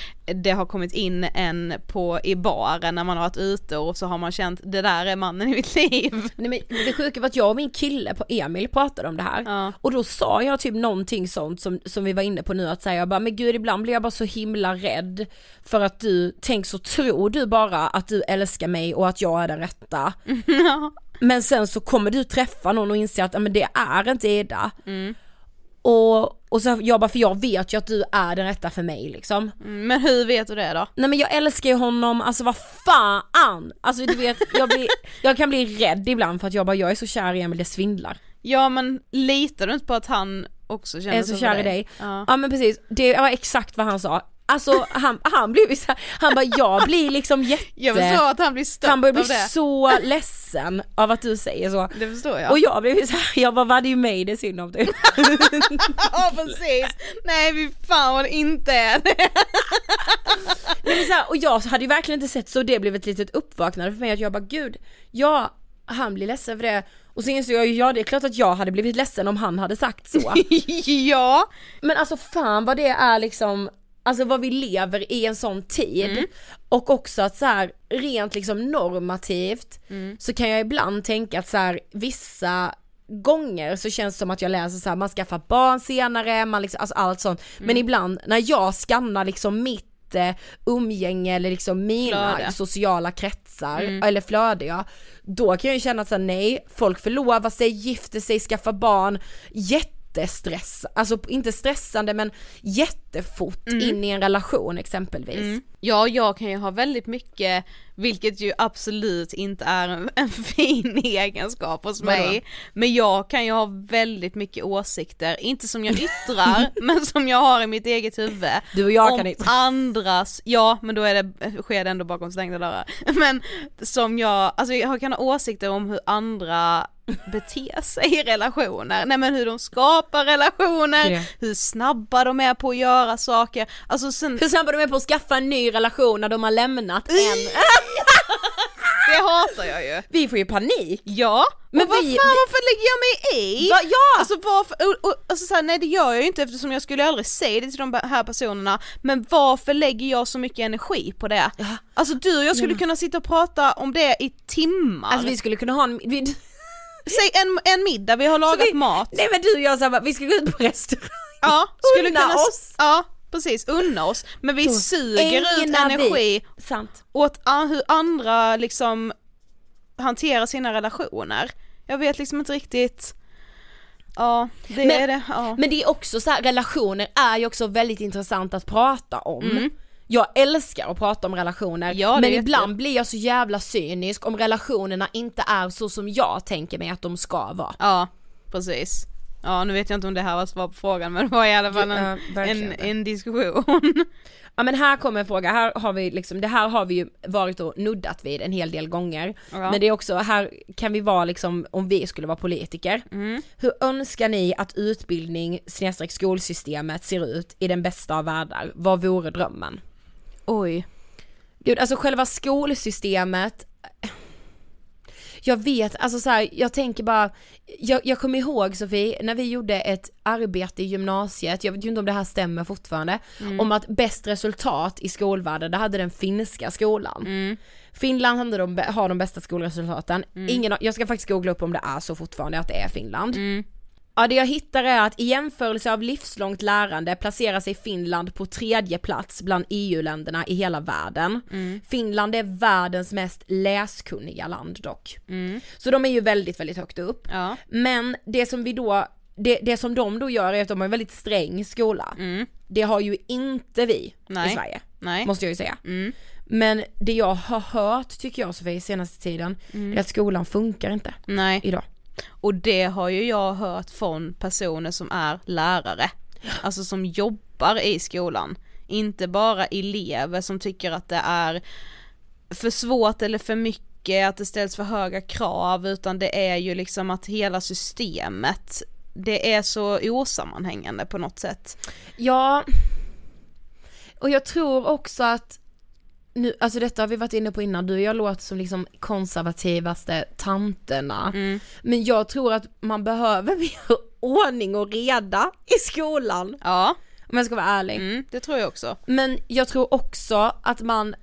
B: det har kommit in en på, i baren när man har varit ute och så har man känt det där är mannen i mitt liv.
A: Nej, men det sjuka var att jag och min kille på Emil pratade om det här
B: Ja.
A: och då sa jag typ någonting sånt som, som vi var inne på nu att säga jag bara men gud ibland blir jag bara så himla rädd för att du, tänk så tror du bara att du älskar mig och att jag är den rätta men sen så kommer du träffa någon och inse att men det är inte Ida och, och så jag bara för jag vet ju att du är den rätta för mig liksom
B: Mm, Men hur vet du det då?
A: Nej men jag älskar ju honom, alltså vad fan! Alltså du vet, jag, blir, jag kan bli rädd ibland för att jag bara, jag är så kär i Emil, det svindlar.
B: Ja men litar du inte på att han också känner
A: är så
B: för
A: kär i dig.
B: Ja.
A: Ja men precis, det var exakt vad han sa. Alltså han, han blev så här, han bara jag blir liksom jätte...
B: Jag förstår att han blir stött
A: Han börjar bli så ledsen av att du säger så.
B: Det förstår jag.
A: Och jag blev ju såhär, jag bara vad är ju mig det är synd om typ.
B: Ja precis, nej vi fan vad det inte.
A: Nej, så här, och jag hade ju verkligen inte sett så det blev ett litet uppvaknande för mig att jag bara gud, ja han blir ledsen för det och så insåg jag ju, ja det är klart att jag hade blivit ledsen om han hade sagt så.
B: ja.
A: Men alltså fan vad det är liksom, alltså vad vi lever i en sån tid.
B: Mm.
A: Och också att så här, rent liksom normativt
B: Mm.
A: så kan jag ibland tänka att så här, vissa gånger så känns det som att jag läser så här, man skaffar barn senare, man liksom, alltså allt sånt.
B: Mm.
A: Men ibland när jag skannar liksom mitt eh, umgänge eller liksom mina
B: Flöde.
A: sociala kretsar,
B: Mm.
A: eller flöde ja, då kan jag ju känna att så här, nej, folk förlovar sig, gifter sig, skaffar barn, jättestress, alltså inte stressande men jättefort
B: Mm.
A: in i en relation exempelvis.
B: Ja, jag kan ju ha väldigt mycket, vilket ju absolut inte är en, fin egenskap hos
A: Vadå?
B: mig, men jag kan ju ha väldigt mycket åsikter, inte som jag yttrar, men som jag har i mitt eget huvud.
A: Du och jag
B: om
A: kan inte.
B: andras, ja men då är det, sker det ändå bakom stängda dörrar, men som jag, alltså jag kan ha åsikter om hur andra beter sig i relationer, nej men hur de skapar relationer,
A: Det.
B: hur snabba de är på att göra saker, alltså sen
A: Hur snabba de är på att skaffa en ny relation när de har lämnat en.
B: Det hatar jag ju.
A: Vi får ju panik.
B: Ja,
A: Men
B: men vad
A: vi-
B: fan varför lägger jag mig i?
A: Va, ja!
B: Alltså varför, och, och, alltså så här, nej det gör jag ju inte eftersom jag skulle aldrig säga det till de här personerna, men varför lägger jag så mycket energi på det? Alltså du och jag skulle kunna sitta och prata om det i timmar.
A: Alltså vi skulle kunna ha en, vi,
B: Säg en, en middag, vi har lagat
A: vi-
B: mat.
A: nej men du och jag sa vi ska gå ut på restaurang.
B: Ja, skulle
A: Unna
B: kunna,
A: oss.
B: Ja, precis, unna oss. Men vi
A: Då
B: suger ut
A: ägnar vi-
B: energi
A: Sant.
B: åt hur andra liksom hanterar sina relationer. Jag vet liksom inte riktigt, ja det
A: Men-
B: är det, ja.
A: Men det är också så här, relationer är ju också väldigt intressant att prata om.
B: Mm.
A: Jag älskar att prata om relationer,
B: Ja, det
A: men ibland
B: jag.
A: blir jag så jävla cynisk om relationerna inte är så som jag tänker mig att de ska vara.
B: Ja, precis. Ja nu vet jag inte om det här var svar på frågan men det var i alla fall
A: Ja,
B: en,
A: verkligen
B: en,
A: det.
B: en diskussion.
A: Ja men här kommer en fråga, här har vi liksom, det här har vi ju varit och nuddat vid en hel del gånger.
B: Ja.
A: Men det är också, här kan vi vara liksom, om vi skulle vara politiker.
B: Mm.
A: Hur önskar ni att utbildning snedstreck skolsystemet ser ut i den bästa av världar? Vad vore drömmen?
B: Oj.
A: Gud, alltså själva skolsystemet jag vet, alltså så här, jag tänker bara, jag, jag kommer ihåg Sofie, när vi gjorde ett arbete i gymnasiet, jag vet ju inte om det här stämmer fortfarande, om att bäst resultat i skolvärlden, det hade den finska skolan. Finland hade de, har de bästa skolresultaten, ingen, av- jag ska faktiskt googla upp om det är så fortfarande att det är Finland. Ja det jag hittar är att i jämförelse av livslångt lärande placerar sig Finland på tredje plats bland EU-länderna i hela världen. Finland är världens mest läskunniga land dock. Så de är ju väldigt, väldigt högt upp.
B: Ja.
A: Men det som vi då, det, det som de då gör är att de har en väldigt sträng skola. Det har ju inte vi
B: Nej.
A: i Sverige,
B: Nej.
A: måste jag ju säga. Men det jag har hört tycker jag Sofie senaste tiden, är att skolan funkar inte
B: Nej.
A: idag.
B: Och det har ju jag hört från personer som är lärare, alltså som jobbar i skolan. Inte bara elever som tycker att det är för svårt eller för mycket, att det ställs för höga krav, utan det är ju liksom att hela systemet, det är så osammanhängande på något sätt.
A: Ja, och jag tror också att nu, alltså detta har vi varit inne på innan, du och jag låter som liksom konservativaste tanterna. Men jag tror att man behöver mer ordning och reda i skolan.
B: Ja,
A: Om jag ska vara ärlig.
B: mm, det tror jag också.
A: Men jag tror också att man,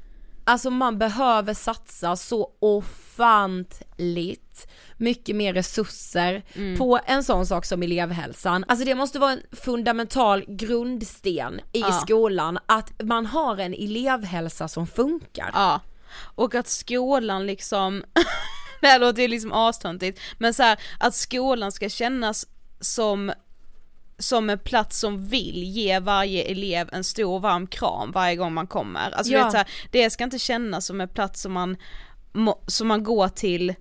A: alltså man behöver satsa så ofantligt mycket mer resurser på en sån sak som elevhälsan. Alltså det måste vara en fundamental grundsten i
B: Ja.
A: skolan att man har en elevhälsa som funkar.
B: Ja, och att skolan liksom, det här låter ju liksom astöntigt, men så här, att skolan ska kännas som som en plats som vill ge varje elev en stor varm kram varje gång man kommer. Alltså
A: Ja.
B: vet, så här, det ska inte kännas som en plats som man, som man går till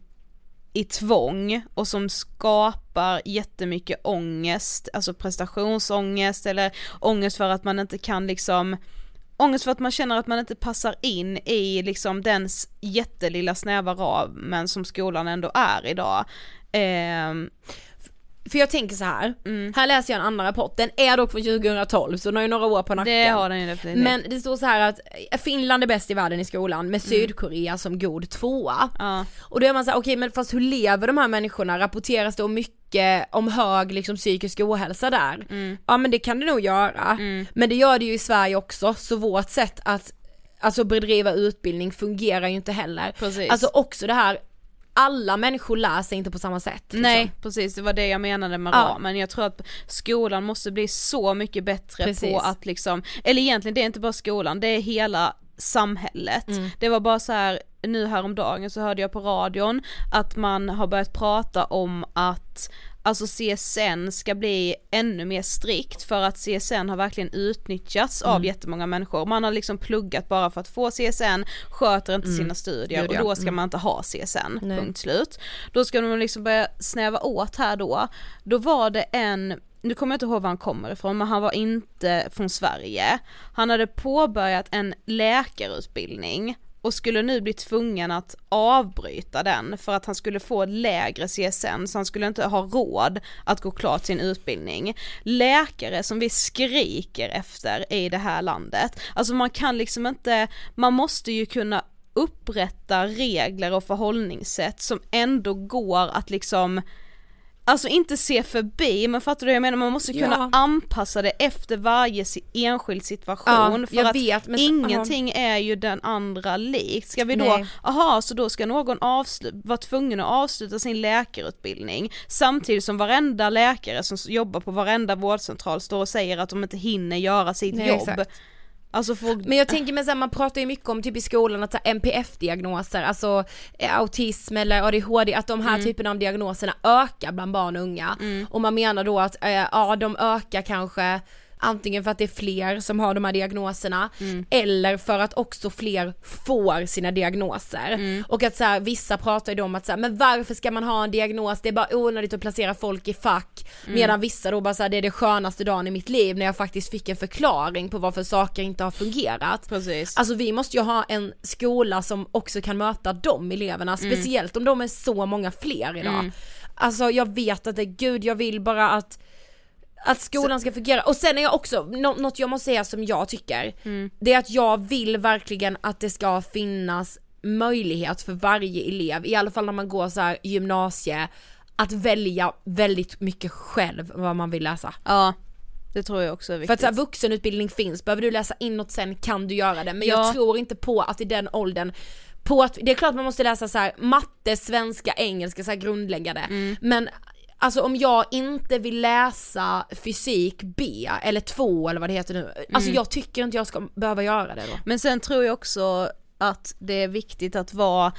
B: i tvång och som skapar jättemycket ångest, alltså prestationsångest eller ångest för att man inte kan liksom ångest för att man känner att man inte passar in i liksom den jättelilla snäva ramen som skolan ändå är idag. Ehm,
A: För jag tänker så här.
B: Mm.
A: här läser jag en annan rapport, den är dock från 2012 så den har ju några år på nacken.
B: det har den ju definitivt.
A: Men det står så här att eh, Finland är bäst i världen i skolan med Sydkorea som god tvåa.
B: Mm. Ja.
A: Och då är man såhär, okej men fast hur lever de här människorna? Rapporteras det om mycket om hög liksom psykisk ohälsa där?
B: Mm.
A: Ja men det kan det nog göra. Men det gör det ju i Sverige också, så vårt sätt att alltså bedriva utbildning fungerar ju inte heller.
B: Precis.
A: Alltså också det här, alla människor lär sig inte på samma sätt. liksom.
B: Nej precis, det var det jag menade med
A: Ja.
B: ramen. Jag tror att skolan måste bli så mycket bättre
A: Precis.
B: på att liksom, eller egentligen det är inte bara skolan, det är hela samhället. Det var bara så här nu häromdagen så hörde jag på radion att man har börjat prata om att Alltså CSN ska bli ännu mer strikt för att CSN har verkligen utnyttjats av jättemånga människor. Man har liksom pluggat bara för att få CSN, sköter inte sina studier och då ska man inte ha CSN,
A: Nej.
B: punkt slut. Då ska de liksom börja snäva åt här då. Då var det en nu kommer jag inte ihåg var han kommer ifrån men han var inte från Sverige. Han hade påbörjat en läkarutbildning och skulle nu bli tvungen att avbryta den för att han skulle få lägre CSN så han skulle inte ha råd att gå klart sin utbildning. Läkare som vi skriker efter i det här landet. Alltså man kan liksom inte, man måste ju kunna upprätta regler och förhållningssätt som ändå går att liksom Alltså inte se förbi, men fattar du jag menar? Man måste kunna
A: Ja.
B: anpassa det efter varje enskild situation
A: Ja,
B: för att
A: vet, men
B: ingenting är ju den andra likt. Ska vi då,
A: Nej.
B: aha så då ska någon vara tvungen att avsluta sin läkarutbildning samtidigt som varenda läkare som jobbar på varenda vårdcentral står och säger att de inte hinner göra sitt
A: Nej,
B: jobb.
A: exakt.
B: Alltså får,
A: Men jag tänker mig såhär, man pratar ju mycket om typ i skolan att NPF-diagnoser, alltså eh, autism eller ADHD, att de här
B: Mm.
A: typerna av diagnoserna ökar bland barn och unga. Och man menar då att, eh, ja de ökar kanske antingen för att det är fler som har de här diagnoserna
B: Mm.
A: eller för att också fler får sina diagnoser.
B: Mm.
A: Och att så här, vissa pratar ju då om att så här, men varför ska man ha en diagnos, det är bara onödigt att placera folk i fack.
B: Mm.
A: Medan vissa då bara så här, det är det skönaste dagen i mitt liv när jag faktiskt fick en förklaring på varför saker inte har fungerat.
B: Precis.
A: Alltså vi måste ju ha en skola som också kan möta de eleverna,
B: Mm.
A: speciellt om de är så många fler idag. Alltså jag vet att det, gud jag vill bara att att skolan ska fungera, och sen är jag också, nå- något jag måste säga som jag tycker,
B: Mm.
A: det är att jag vill verkligen att det ska finnas möjlighet för varje elev, i alla fall när man går så här gymnasie, att välja väldigt mycket själv vad man vill läsa.
B: Ja, det tror jag också är viktigt.
A: För att så här, vuxenutbildning finns, behöver du läsa inåt sen kan du göra det, men
B: Ja.
A: jag tror inte på att i den åldern på att, det är klart man måste läsa så här matte, svenska, engelska, så här grundläggande,
B: Mm.
A: men Alltså om jag inte vill läsa fysik B eller 2 eller vad det heter nu, alltså
B: Mm.
A: jag tycker inte jag ska behöva göra det då.
B: Men sen tror jag också att det är viktigt att vara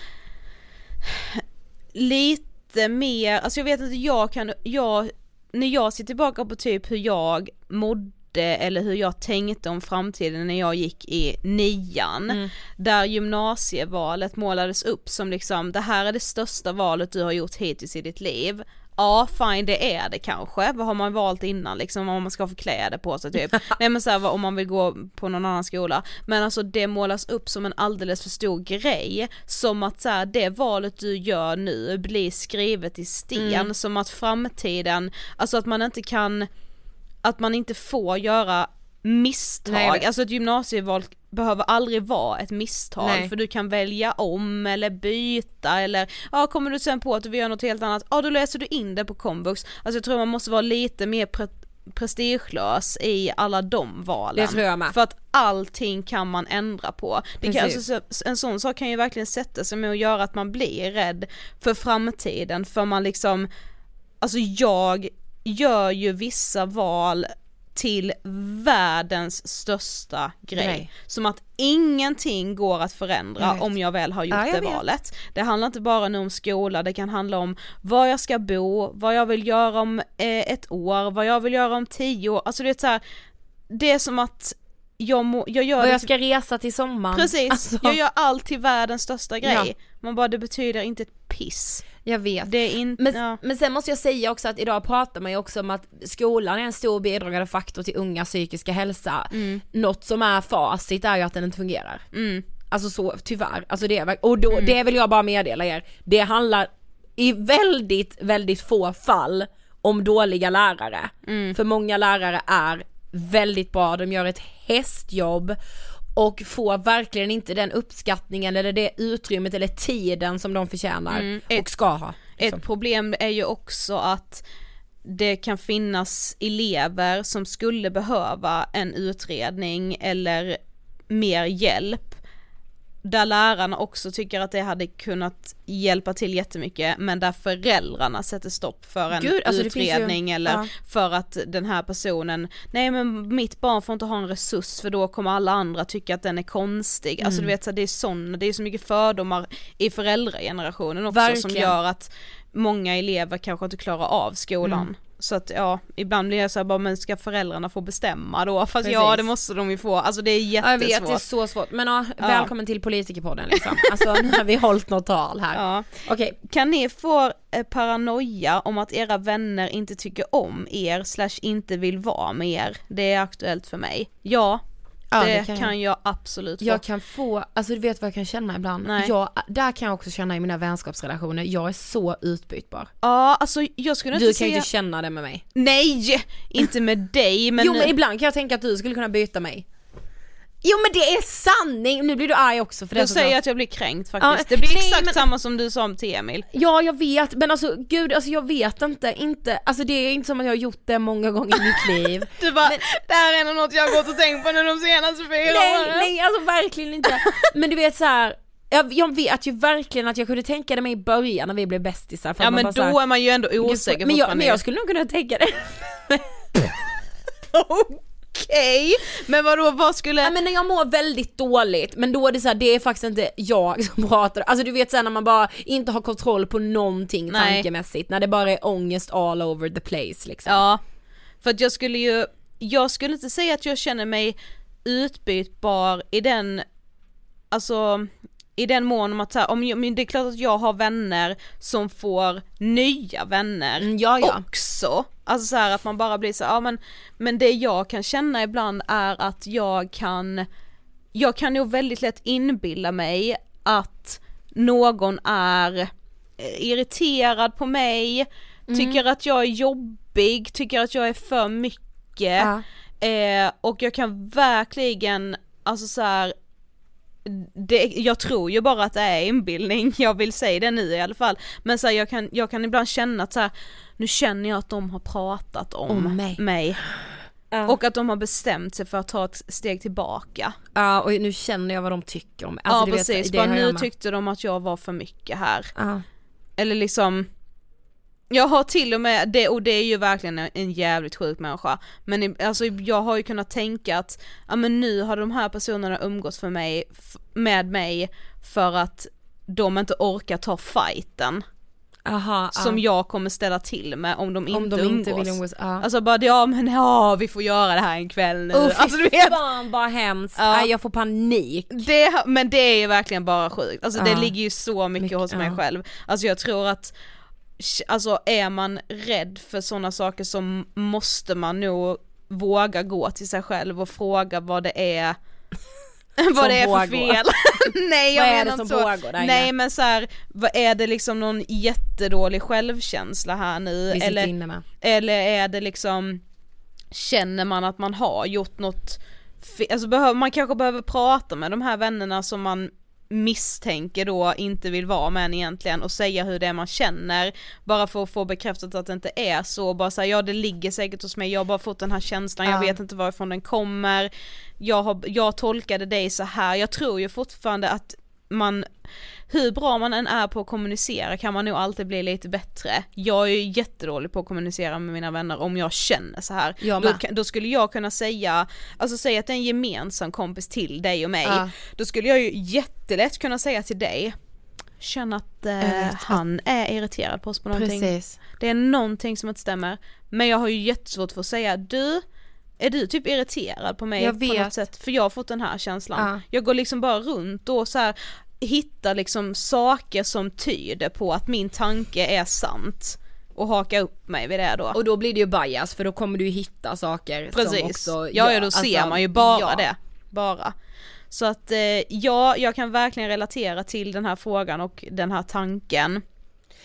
B: lite mer, alltså jag vet inte, jag kan, jag, när jag ser tillbaka på typ hur jag mådde eller hur jag tänkte om framtiden när jag gick i nian, där gymnasievalet målades upp som liksom, det här är det största valet du har gjort hittills i ditt liv. Ja fine det är det kanske, vad har man valt innan liksom om man ska få kläder på sig typ. Nej men såhär om man vill gå på någon annan skola. Men alltså det målas upp som en alldeles för stor grej. Som att såhär det valet du gör nu blir skrivet i sten. Som att framtiden, alltså att man inte kan, att man inte får göra misstag.
A: Nej,
B: alltså ett gymnasieval behöver aldrig vara ett misstag
A: Nej.
B: för du kan välja om eller byta eller ja kommer du sen på att du vill göra något helt annat, ja då läser du in det på komvux. Alltså jag tror man måste vara lite mer pre- prestigelös i alla de valen.
A: Det tror jag med.
B: För att allting kan man ändra på. Det kan, alltså, så- en sån sak kan ju verkligen sätta sig med att göra att man blir rädd för framtiden för man liksom, alltså jag gör ju vissa val till världens största grej.
A: Grej.
B: Som att ingenting går att förändra om jag väl har gjort
A: Ja,
B: det
A: vet.
B: valet. Det handlar inte bara nu om skola, det kan handla om var jag ska bo, vad jag vill göra om eh, ett år, vad jag vill göra om tio år, alltså det är så här, det är som att jag, må, jag gör
A: Och jag ska resa till sommaren.
B: Precis,
A: Alltså,
B: jag gör allt till världens största grej.
A: Ja.
B: Man bara det betyder inte ett piss.
A: jag vet.
B: Det är inte,
A: Men,
B: ja.
A: men sen måste jag säga också att idag pratar man ju också om att skolan är en stor bidragande faktor till unga psykiska hälsa. Något som är facit är ju att den inte fungerar.
B: Mm.
A: Alltså så, tyvärr. Alltså det är, och då, det vill jag bara meddela er. Det handlar i väldigt, väldigt få fall om dåliga lärare. För många lärare är väldigt bra, de gör ett hästjobb och får verkligen inte den uppskattningen eller det utrymmet eller tiden som de förtjänar och ska ha. liksom.
B: Ett problem är ju också att det kan finnas elever som skulle behöva en utredning eller mer hjälp där lärarna också tycker att det hade kunnat hjälpa till jättemycket men där föräldrarna sätter stopp för en
A: Gud, alltså finns ju-
B: utredning eller
A: ja.
B: för att den här personen, nej men mitt barn får inte ha en resurs för då kommer alla andra tycka att den är konstig. Alltså
A: Mm.
B: du vet så här, det är sån, det är så mycket fördomar i föräldragenerationen också som
A: Verkligen.
B: gör att många elever kanske inte klarar av skolan.
A: Mm.
B: Så att ja, ibland blir jag så här, bara, men ska föräldrarna få bestämma då? Fast ja
A: Precis.
B: det måste de ju få, alltså det är
A: Ja, jag
B: jättesvårt.
A: vet, det är så svårt. Men ja,
B: Ja.
A: välkommen till politikerpodden liksom. Alltså nu har vi hållit något tal här.
B: Ja.
A: Okej,
B: Kan ni få eh, paranoia om att era vänner inte tycker om er slash inte vill vara med er? Det är aktuellt för mig. Ja,
A: Ja,
B: det,
A: det kan
B: kan,
A: jag.
B: jag. absolut få.
A: jag kan få, alltså du vet vad jag kan känna ibland?
B: Nej.
A: Jag, där kan jag också känna i mina vänskapsrelationer, jag är så utbytbar.
B: Ja, alltså jag skulle
A: Du
B: inte
A: kan ju
B: säga...
A: inte känna det med mig.
B: Nej! Inte med dig men...
A: jo men ibland kan jag tänka att du skulle kunna byta mig. Jo men det är sanning! Nu blir du arg också för det
B: jag säger att jag blir kränkt faktiskt.
A: Ja,
B: det blir
A: nej,
B: exakt
A: men-
B: samma som du sa till Emil.
A: Ja jag vet, men alltså gud alltså jag vet inte, inte, alltså det är inte som att jag har gjort det många gånger i mitt liv.
B: Du bara,
A: Men-
B: det här är ändå något jag har gått och tänkt på nu de senaste fyra
A: nej,
B: åren.
A: nej alltså verkligen inte. Men du vet så här. Jag, jag vet ju verkligen att jag kunde tänka det mig i början när vi blev bästisar.
B: Ja men då
A: här,
B: är man ju ändå osäker
A: men jag, men jag skulle nog kunna tänka det.
B: Okej, men vadå vad skulle...
A: Ja, men när jag mår väldigt dåligt, men då är det så här, det är faktiskt inte jag som pratar, alltså du vet såhär när man bara inte har kontroll på någonting
B: Nej.
A: tankemässigt, när det bara är ångest all over the place liksom.
B: Ja, för att jag skulle ju, jag skulle inte säga att jag känner mig utbytbar i den, alltså i den mån om att så här, om jag, det är klart att jag har vänner som får nya vänner
A: Mm, ja, ja.
B: också. Alltså så här att man bara blir så här, ja men, men det jag kan känna ibland är att jag kan, jag kan nog väldigt lätt inbilla mig att någon är eh, irriterad på mig,
A: Mm.
B: tycker att jag är jobbig, tycker att jag är för mycket
A: Ja.
B: eh, och jag kan verkligen, alltså så här, det, jag tror ju bara att det är inbildning, jag vill säga det nu i alla fall. Men så här, jag, kan, jag kan ibland känna att så här, nu känner jag att de har pratat om,
A: Om mig.
B: mig.
A: Ja.
B: Och att de har bestämt sig för att ta ett steg tillbaka.
A: Ja och nu känner jag vad de tycker om mig. Alltså,
B: ja
A: vet,
B: precis,
A: det
B: bara nu tyckte de att jag var för mycket här.
A: Ja.
B: Eller liksom jag har till och med, det, och det är ju verkligen en, jävligt sjuk människa, men alltså jag har ju kunnat tänka att, ja men nu har de här personerna umgåtts för mig, med mig för att de inte orkar ta fighten
A: Aha,
B: som
A: ja.
B: jag kommer ställa till med om de inte
A: Om de
B: umgås.
A: inte vill umgås, ja.
B: Alltså bara ja men ja vi får göra det här en kväll nu.
A: Oh,
B: alltså du vet.
A: fan vad hemskt,
B: Ja.
A: Nej, jag får panik.
B: Det, men det är ju verkligen bara sjukt, alltså det
A: Ja.
B: ligger ju så mycket,
A: Mycket,
B: hos mig själv. Alltså jag tror att, alltså är man rädd för sådana saker så måste man nog våga gå till sig själv och fråga vad det är vad det är för
A: pågår.
B: fel. Nej jag
A: Vad är
B: menar
A: det
B: inte
A: som
B: så.
A: pågår
B: Nej
A: inne?
B: men så här, vad är det liksom någon jättedålig självkänsla här nu? Eller, eller är det liksom, känner man att man har gjort något, fe- alltså behöver, man kanske behöver prata med de här vännerna som man misstänker då inte vill vara med en egentligen och säga hur det är man känner bara för att få bekräftat att det inte är så, bara säga ja det ligger säkert hos mig, jag har bara fått den här känslan, jag
A: Ja.
B: vet inte varifrån den kommer, jag, har, jag tolkade dig så här. jag tror ju fortfarande att man, hur bra man än är på att kommunicera kan man nog alltid bli lite bättre. Jag är ju jättedålig på att kommunicera med mina vänner om jag känner så här. Då, då skulle jag kunna säga, alltså säga att det är en gemensam kompis till dig och mig,
A: Ja.
B: då skulle jag ju jättelätt kunna säga till dig, känn att eh, han är irriterad på oss på någonting.
A: Precis.
B: Det är någonting som inte stämmer. Men jag har ju jättesvårt för att säga, du, är du typ irriterad på mig på något sätt? För jag har fått den här känslan.
A: Ja.
B: Jag går liksom bara runt och så här hittar liksom saker som tyder på att min tanke är sant och haka upp mig vid det då.
A: Och då blir det ju bias för då kommer du ju hitta saker som
B: Precis,
A: också
B: ja, ja då
A: alltså,
B: ser man ju bara
A: ja.
B: det. Bara. Så att eh, ja, jag kan verkligen relatera till den här frågan och den här tanken.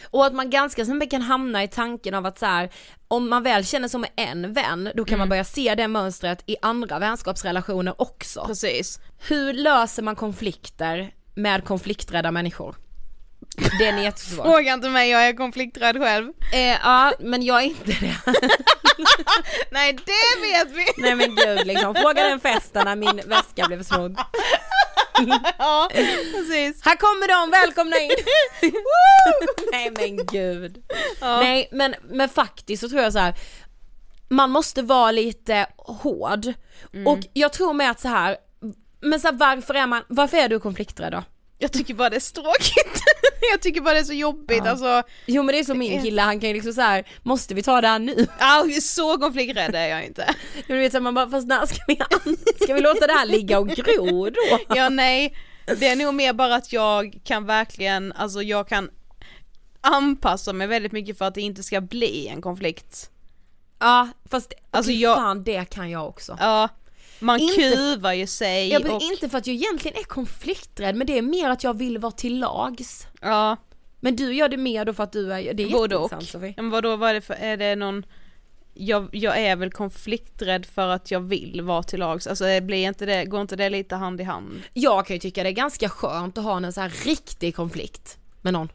A: Och att man ganska snabbt kan hamna i tanken av att så här, om man väl känner som en vän, då kan
B: Mm.
A: man börja se det mönstret i andra vänskapsrelationer också.
B: Precis.
A: Hur löser man konflikter med konflikträdda människor? Det är jättesvår.
B: Fråga inte mig, jag är konflikträdd själv.
A: eh, ja, men jag är inte det.
B: Nej det vet vi!
A: Nej men gud liksom, fråga den festen när min väska blev snodd.
B: ja, precis.
A: Här kommer de, välkomna in! Nej men gud. Nej men, men faktiskt så tror jag så här. man måste vara lite hård.
B: Mm.
A: Och jag tror med att så här. Men så här, varför är man, varför är du konflikträdd då?
B: Jag tycker bara det är så tråkigt. jag tycker bara det är så jobbigt
A: Ja.
B: alltså.
A: Jo men det är som min kille, han kan ju liksom så här. måste vi ta det här nu?
B: Ja, så konflikträdd är jag inte.
A: Men du vet så här, man bara, fast när ska vi, ska vi låta det här ligga och gro då?
B: Ja nej, det är nog mer bara att jag kan verkligen, alltså jag kan anpassa mig väldigt mycket för att det inte ska bli en konflikt.
A: Ja fast
B: Alltså, jag-
A: fan det kan jag också.
B: Ja, man
A: Inte-
B: kuvar ju sig
A: Ja, men
B: och,
A: inte för att jag egentligen är konflikträdd men det är mer att jag vill vara till lags.
B: ja,
A: Men du gör det mer då för att du är, det är
B: både och.
A: Sofie.
B: Men vadå, vad är det för, är det någon jag, jag är väl konflikträdd för att jag vill vara till lags, alltså det blir inte det, går inte det lite hand i hand?
A: Jag kan ju tycka det är ganska skönt att ha en så här riktig konflikt med någon.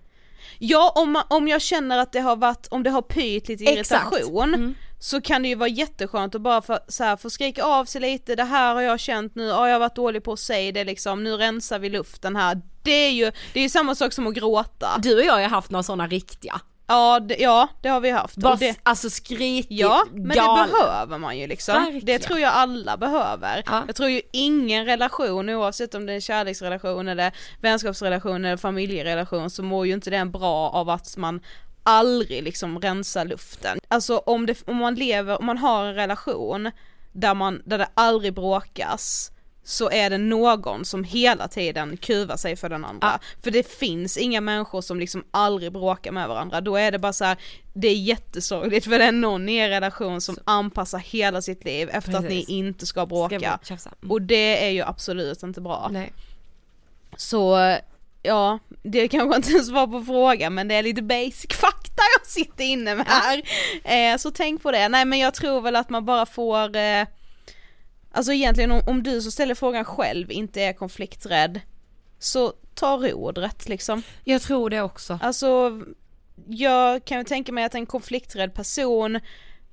B: Ja om, om jag känner att det har varit, om det har pyrt lite irritation
A: Mm.
B: Så kan det ju vara jätteskönt att bara få, så här, få skrika av sig lite, det här har jag känt nu, ja jag har varit dålig på att säga det liksom, nu rensar vi luften här. Det är ju, det är ju samma sak som att gråta.
A: Du och jag har haft några sådana riktiga.
B: Ja det, ja, det har vi haft.
A: Bara,
B: det,
A: alltså skrikigt
B: ja, men
A: galen.
B: det behöver man ju liksom.
A: Verkligen.
B: Det tror jag alla behöver.
A: Ja.
B: Jag tror ju ingen relation, oavsett om det är en kärleksrelation eller vänskapsrelation eller familjerelation, så mår ju inte den bra av att man aldrig liksom rensar luften. Alltså om, det, om man lever, om man har en relation där, man, där det aldrig bråkas så är det någon som hela tiden kuvar sig för den andra. För det finns inga människor som liksom aldrig bråkar med varandra, då är det bara så här, det är jättesorgligt för det är någon i er relation som anpassar hela sitt liv efter att ni
A: Precis.
B: inte ska
A: Ska
B: bråka.
A: tjafsa? Mm.
B: Och det är ju absolut inte bra.
A: Nej.
B: Så ja, det kanske inte är svar på frågan men det är lite basic fakta jag sitter inne med här. Eh, så tänk på det, nej men jag tror väl att man bara får eh, Alltså egentligen om, om du som ställer frågan själv inte är konflikträdd Så ta rodret liksom.
A: Jag tror det också.
B: Alltså jag kan ju tänka mig att en konflikträdd person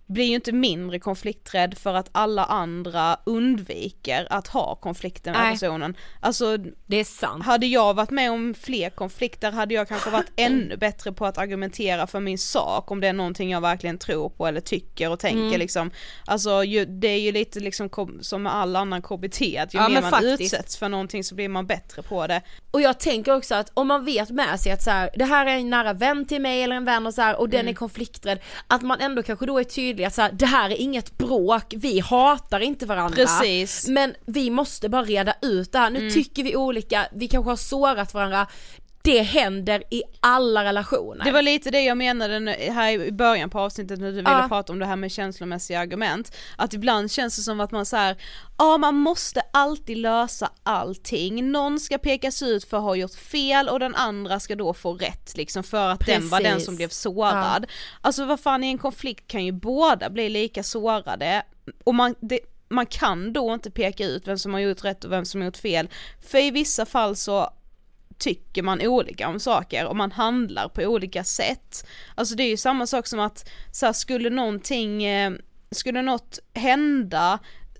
B: blir ju inte mindre konflikträdd för att alla andra undviker att ha konflikter med
A: Nej.
B: personen. Alltså
A: Det är sant.
B: hade jag varit med om fler konflikter hade jag kanske varit ännu bättre på att argumentera för min sak om det är någonting jag verkligen tror på eller tycker och tänker
A: Mm.
B: liksom. Alltså ju, det är ju lite liksom som med all annan KBT, att ju
A: Ja,
B: mer man
A: faktiskt.
B: utsätts för någonting så blir man bättre på det.
A: Och jag tänker också att om man vet med sig att så här, det här är en nära vän till mig eller en vän och så här, och den
B: Mm.
A: är konflikträdd, att man ändå kanske då är tydlig att så här, det här är inget bråk, vi hatar inte varandra.
B: Precis.
A: Men vi måste bara reda ut det här, nu
B: Mm.
A: tycker vi olika, vi kanske har sårat varandra, det händer i alla relationer.
B: Det var lite det jag menade här i början på avsnittet när du ville
A: Ja.
B: prata om det här med känslomässiga argument. Att ibland känns det som att man här, ja man måste alltid lösa allting. Någon ska pekas ut för att ha gjort fel och den andra ska då få rätt liksom för att den var den
A: Precis.
B: som blev sårad. Alltså vad fan i en konflikt kan ju båda bli lika sårade och man, det, man kan då inte peka ut vem som har gjort rätt och vem som har gjort fel. För i vissa fall så tycker man olika om saker och man handlar på olika sätt. Alltså det är ju samma sak som att så här, skulle någonting, eh, skulle något hända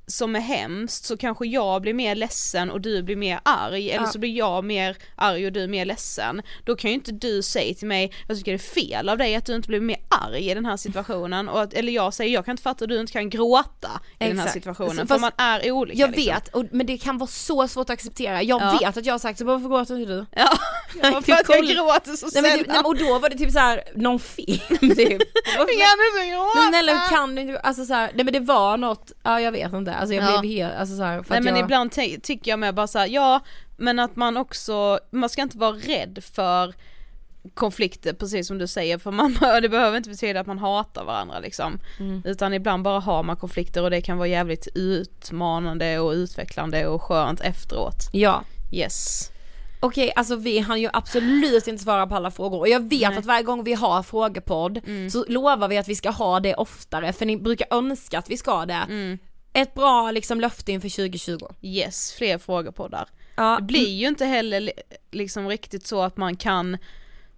B: som är hemskt så kanske jag blir mer ledsen och du blir mer arg eller
A: Ja.
B: så blir jag mer arg och du mer ledsen. Då kan ju inte du säga till mig, jag tycker det är fel av dig att du inte blir mer arg i den här situationen och att, eller jag säger jag kan inte fatta att du inte kan gråta i den här
A: Exakt.
B: situationen
A: Så
B: för
A: fast
B: man är olika
A: Jag
B: liksom.
A: vet, och, men det kan vara så svårt att acceptera. Jag
B: Ja.
A: vet att jag har sagt så, varför gråter inte du?
B: Ja, Bara för att jag gråter så
A: nej, men,
B: sällan.
A: nej, och då var det typ så här någon film typ. Det var-
B: Jag kan inte gråta.
A: Men hur kan du inte, alltså så här, nej men det var något, ja jag vet inte, alltså jag
B: Ja.
A: blev helt, alltså så här, för
B: Nej men
A: jag,
B: ibland ty- tycker jag med bara såhär, ja men att man också, man ska inte vara rädd för konflikter precis som du säger för man, det behöver inte betyda att man hatar varandra liksom.
A: Mm.
B: Utan ibland bara har man konflikter och det kan vara jävligt utmanande och utvecklande och skönt efteråt.
A: Ja.
B: Yes.
A: Okej, alltså vi hann ju absolut inte svara på alla frågor och jag vet
B: Nej. Mm.
A: att varje gång vi har frågepodd så lovar vi att vi ska ha det oftare för ni brukar önska att vi ska det.
B: Mm.
A: Ett bra liksom löfte inför 2020.
B: Yes, fler där.
A: Ja,
B: Det blir ju inte heller li- liksom riktigt så att man kan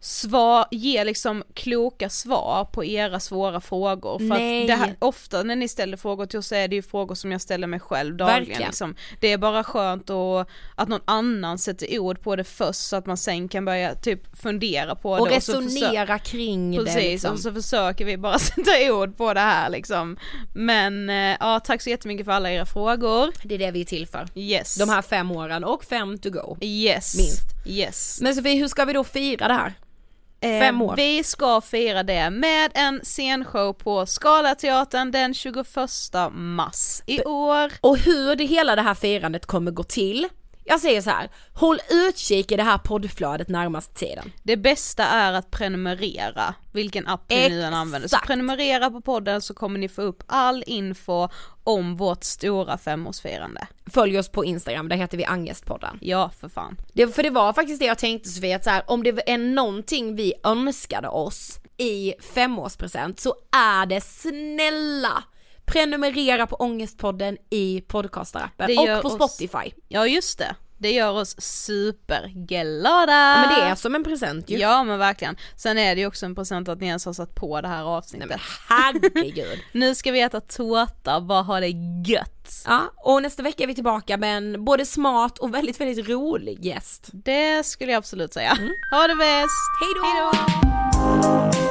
B: svar, ge liksom kloka svar på era svåra frågor. För
A: Nej.
B: att det här, ofta när ni ställer frågor till oss så är det ju frågor som jag ställer mig själv dagligen. Liksom. Det är bara skönt att, att någon annan sätter ord på det först så att man sen kan börja typ fundera på
A: och
B: det. försö-
A: resonera kring
B: Precis,
A: det liksom.
B: och så försöker vi bara sätta ord på det här liksom. Men eh, ja, tack så jättemycket för alla era frågor.
A: Det är det vi är till för.
B: Yes.
A: De här fem åren och fem to go.
B: Yes.
A: Minst.
B: Yes.
A: Men Sofie, hur ska vi då fira det här?
B: Eh,
A: Fem år.
B: Vi ska fira det med en scenshow på Scalateatern den 21 mars i år.
A: Och hur det hela det här firandet kommer gå till. Jag säger så här, håll utkik i det här poddflödet närmaste tiden.
B: Det bästa är att prenumerera, vilken app ni nu än använder. Så prenumerera på podden så kommer ni få upp all info om vårt stora femårsfirande.
A: Följ oss på Instagram, där heter vi Angestpodden.
B: Ja, för fan.
A: Det, för det var faktiskt det jag tänkte Sofie, att så här, om det är någonting vi önskade oss i femårspresent så är det snälla prenumerera på Ångestpodden i
B: gör
A: och på
B: oss-
A: Spotify.
B: Ja, just det. Det gör oss superglada.
A: Ja, men det är som en present ju.
B: Ja men verkligen. Sen är det ju också en present att ni ens har satt på det här avsnittet.
A: Nej men herregud.
B: Nu ska vi äta tårta och bara ha det gött.
A: ja, och nästa vecka är vi tillbaka med en både smart och väldigt, väldigt rolig gäst.
B: Det skulle jag absolut säga. Ha det bäst!
A: Hej då!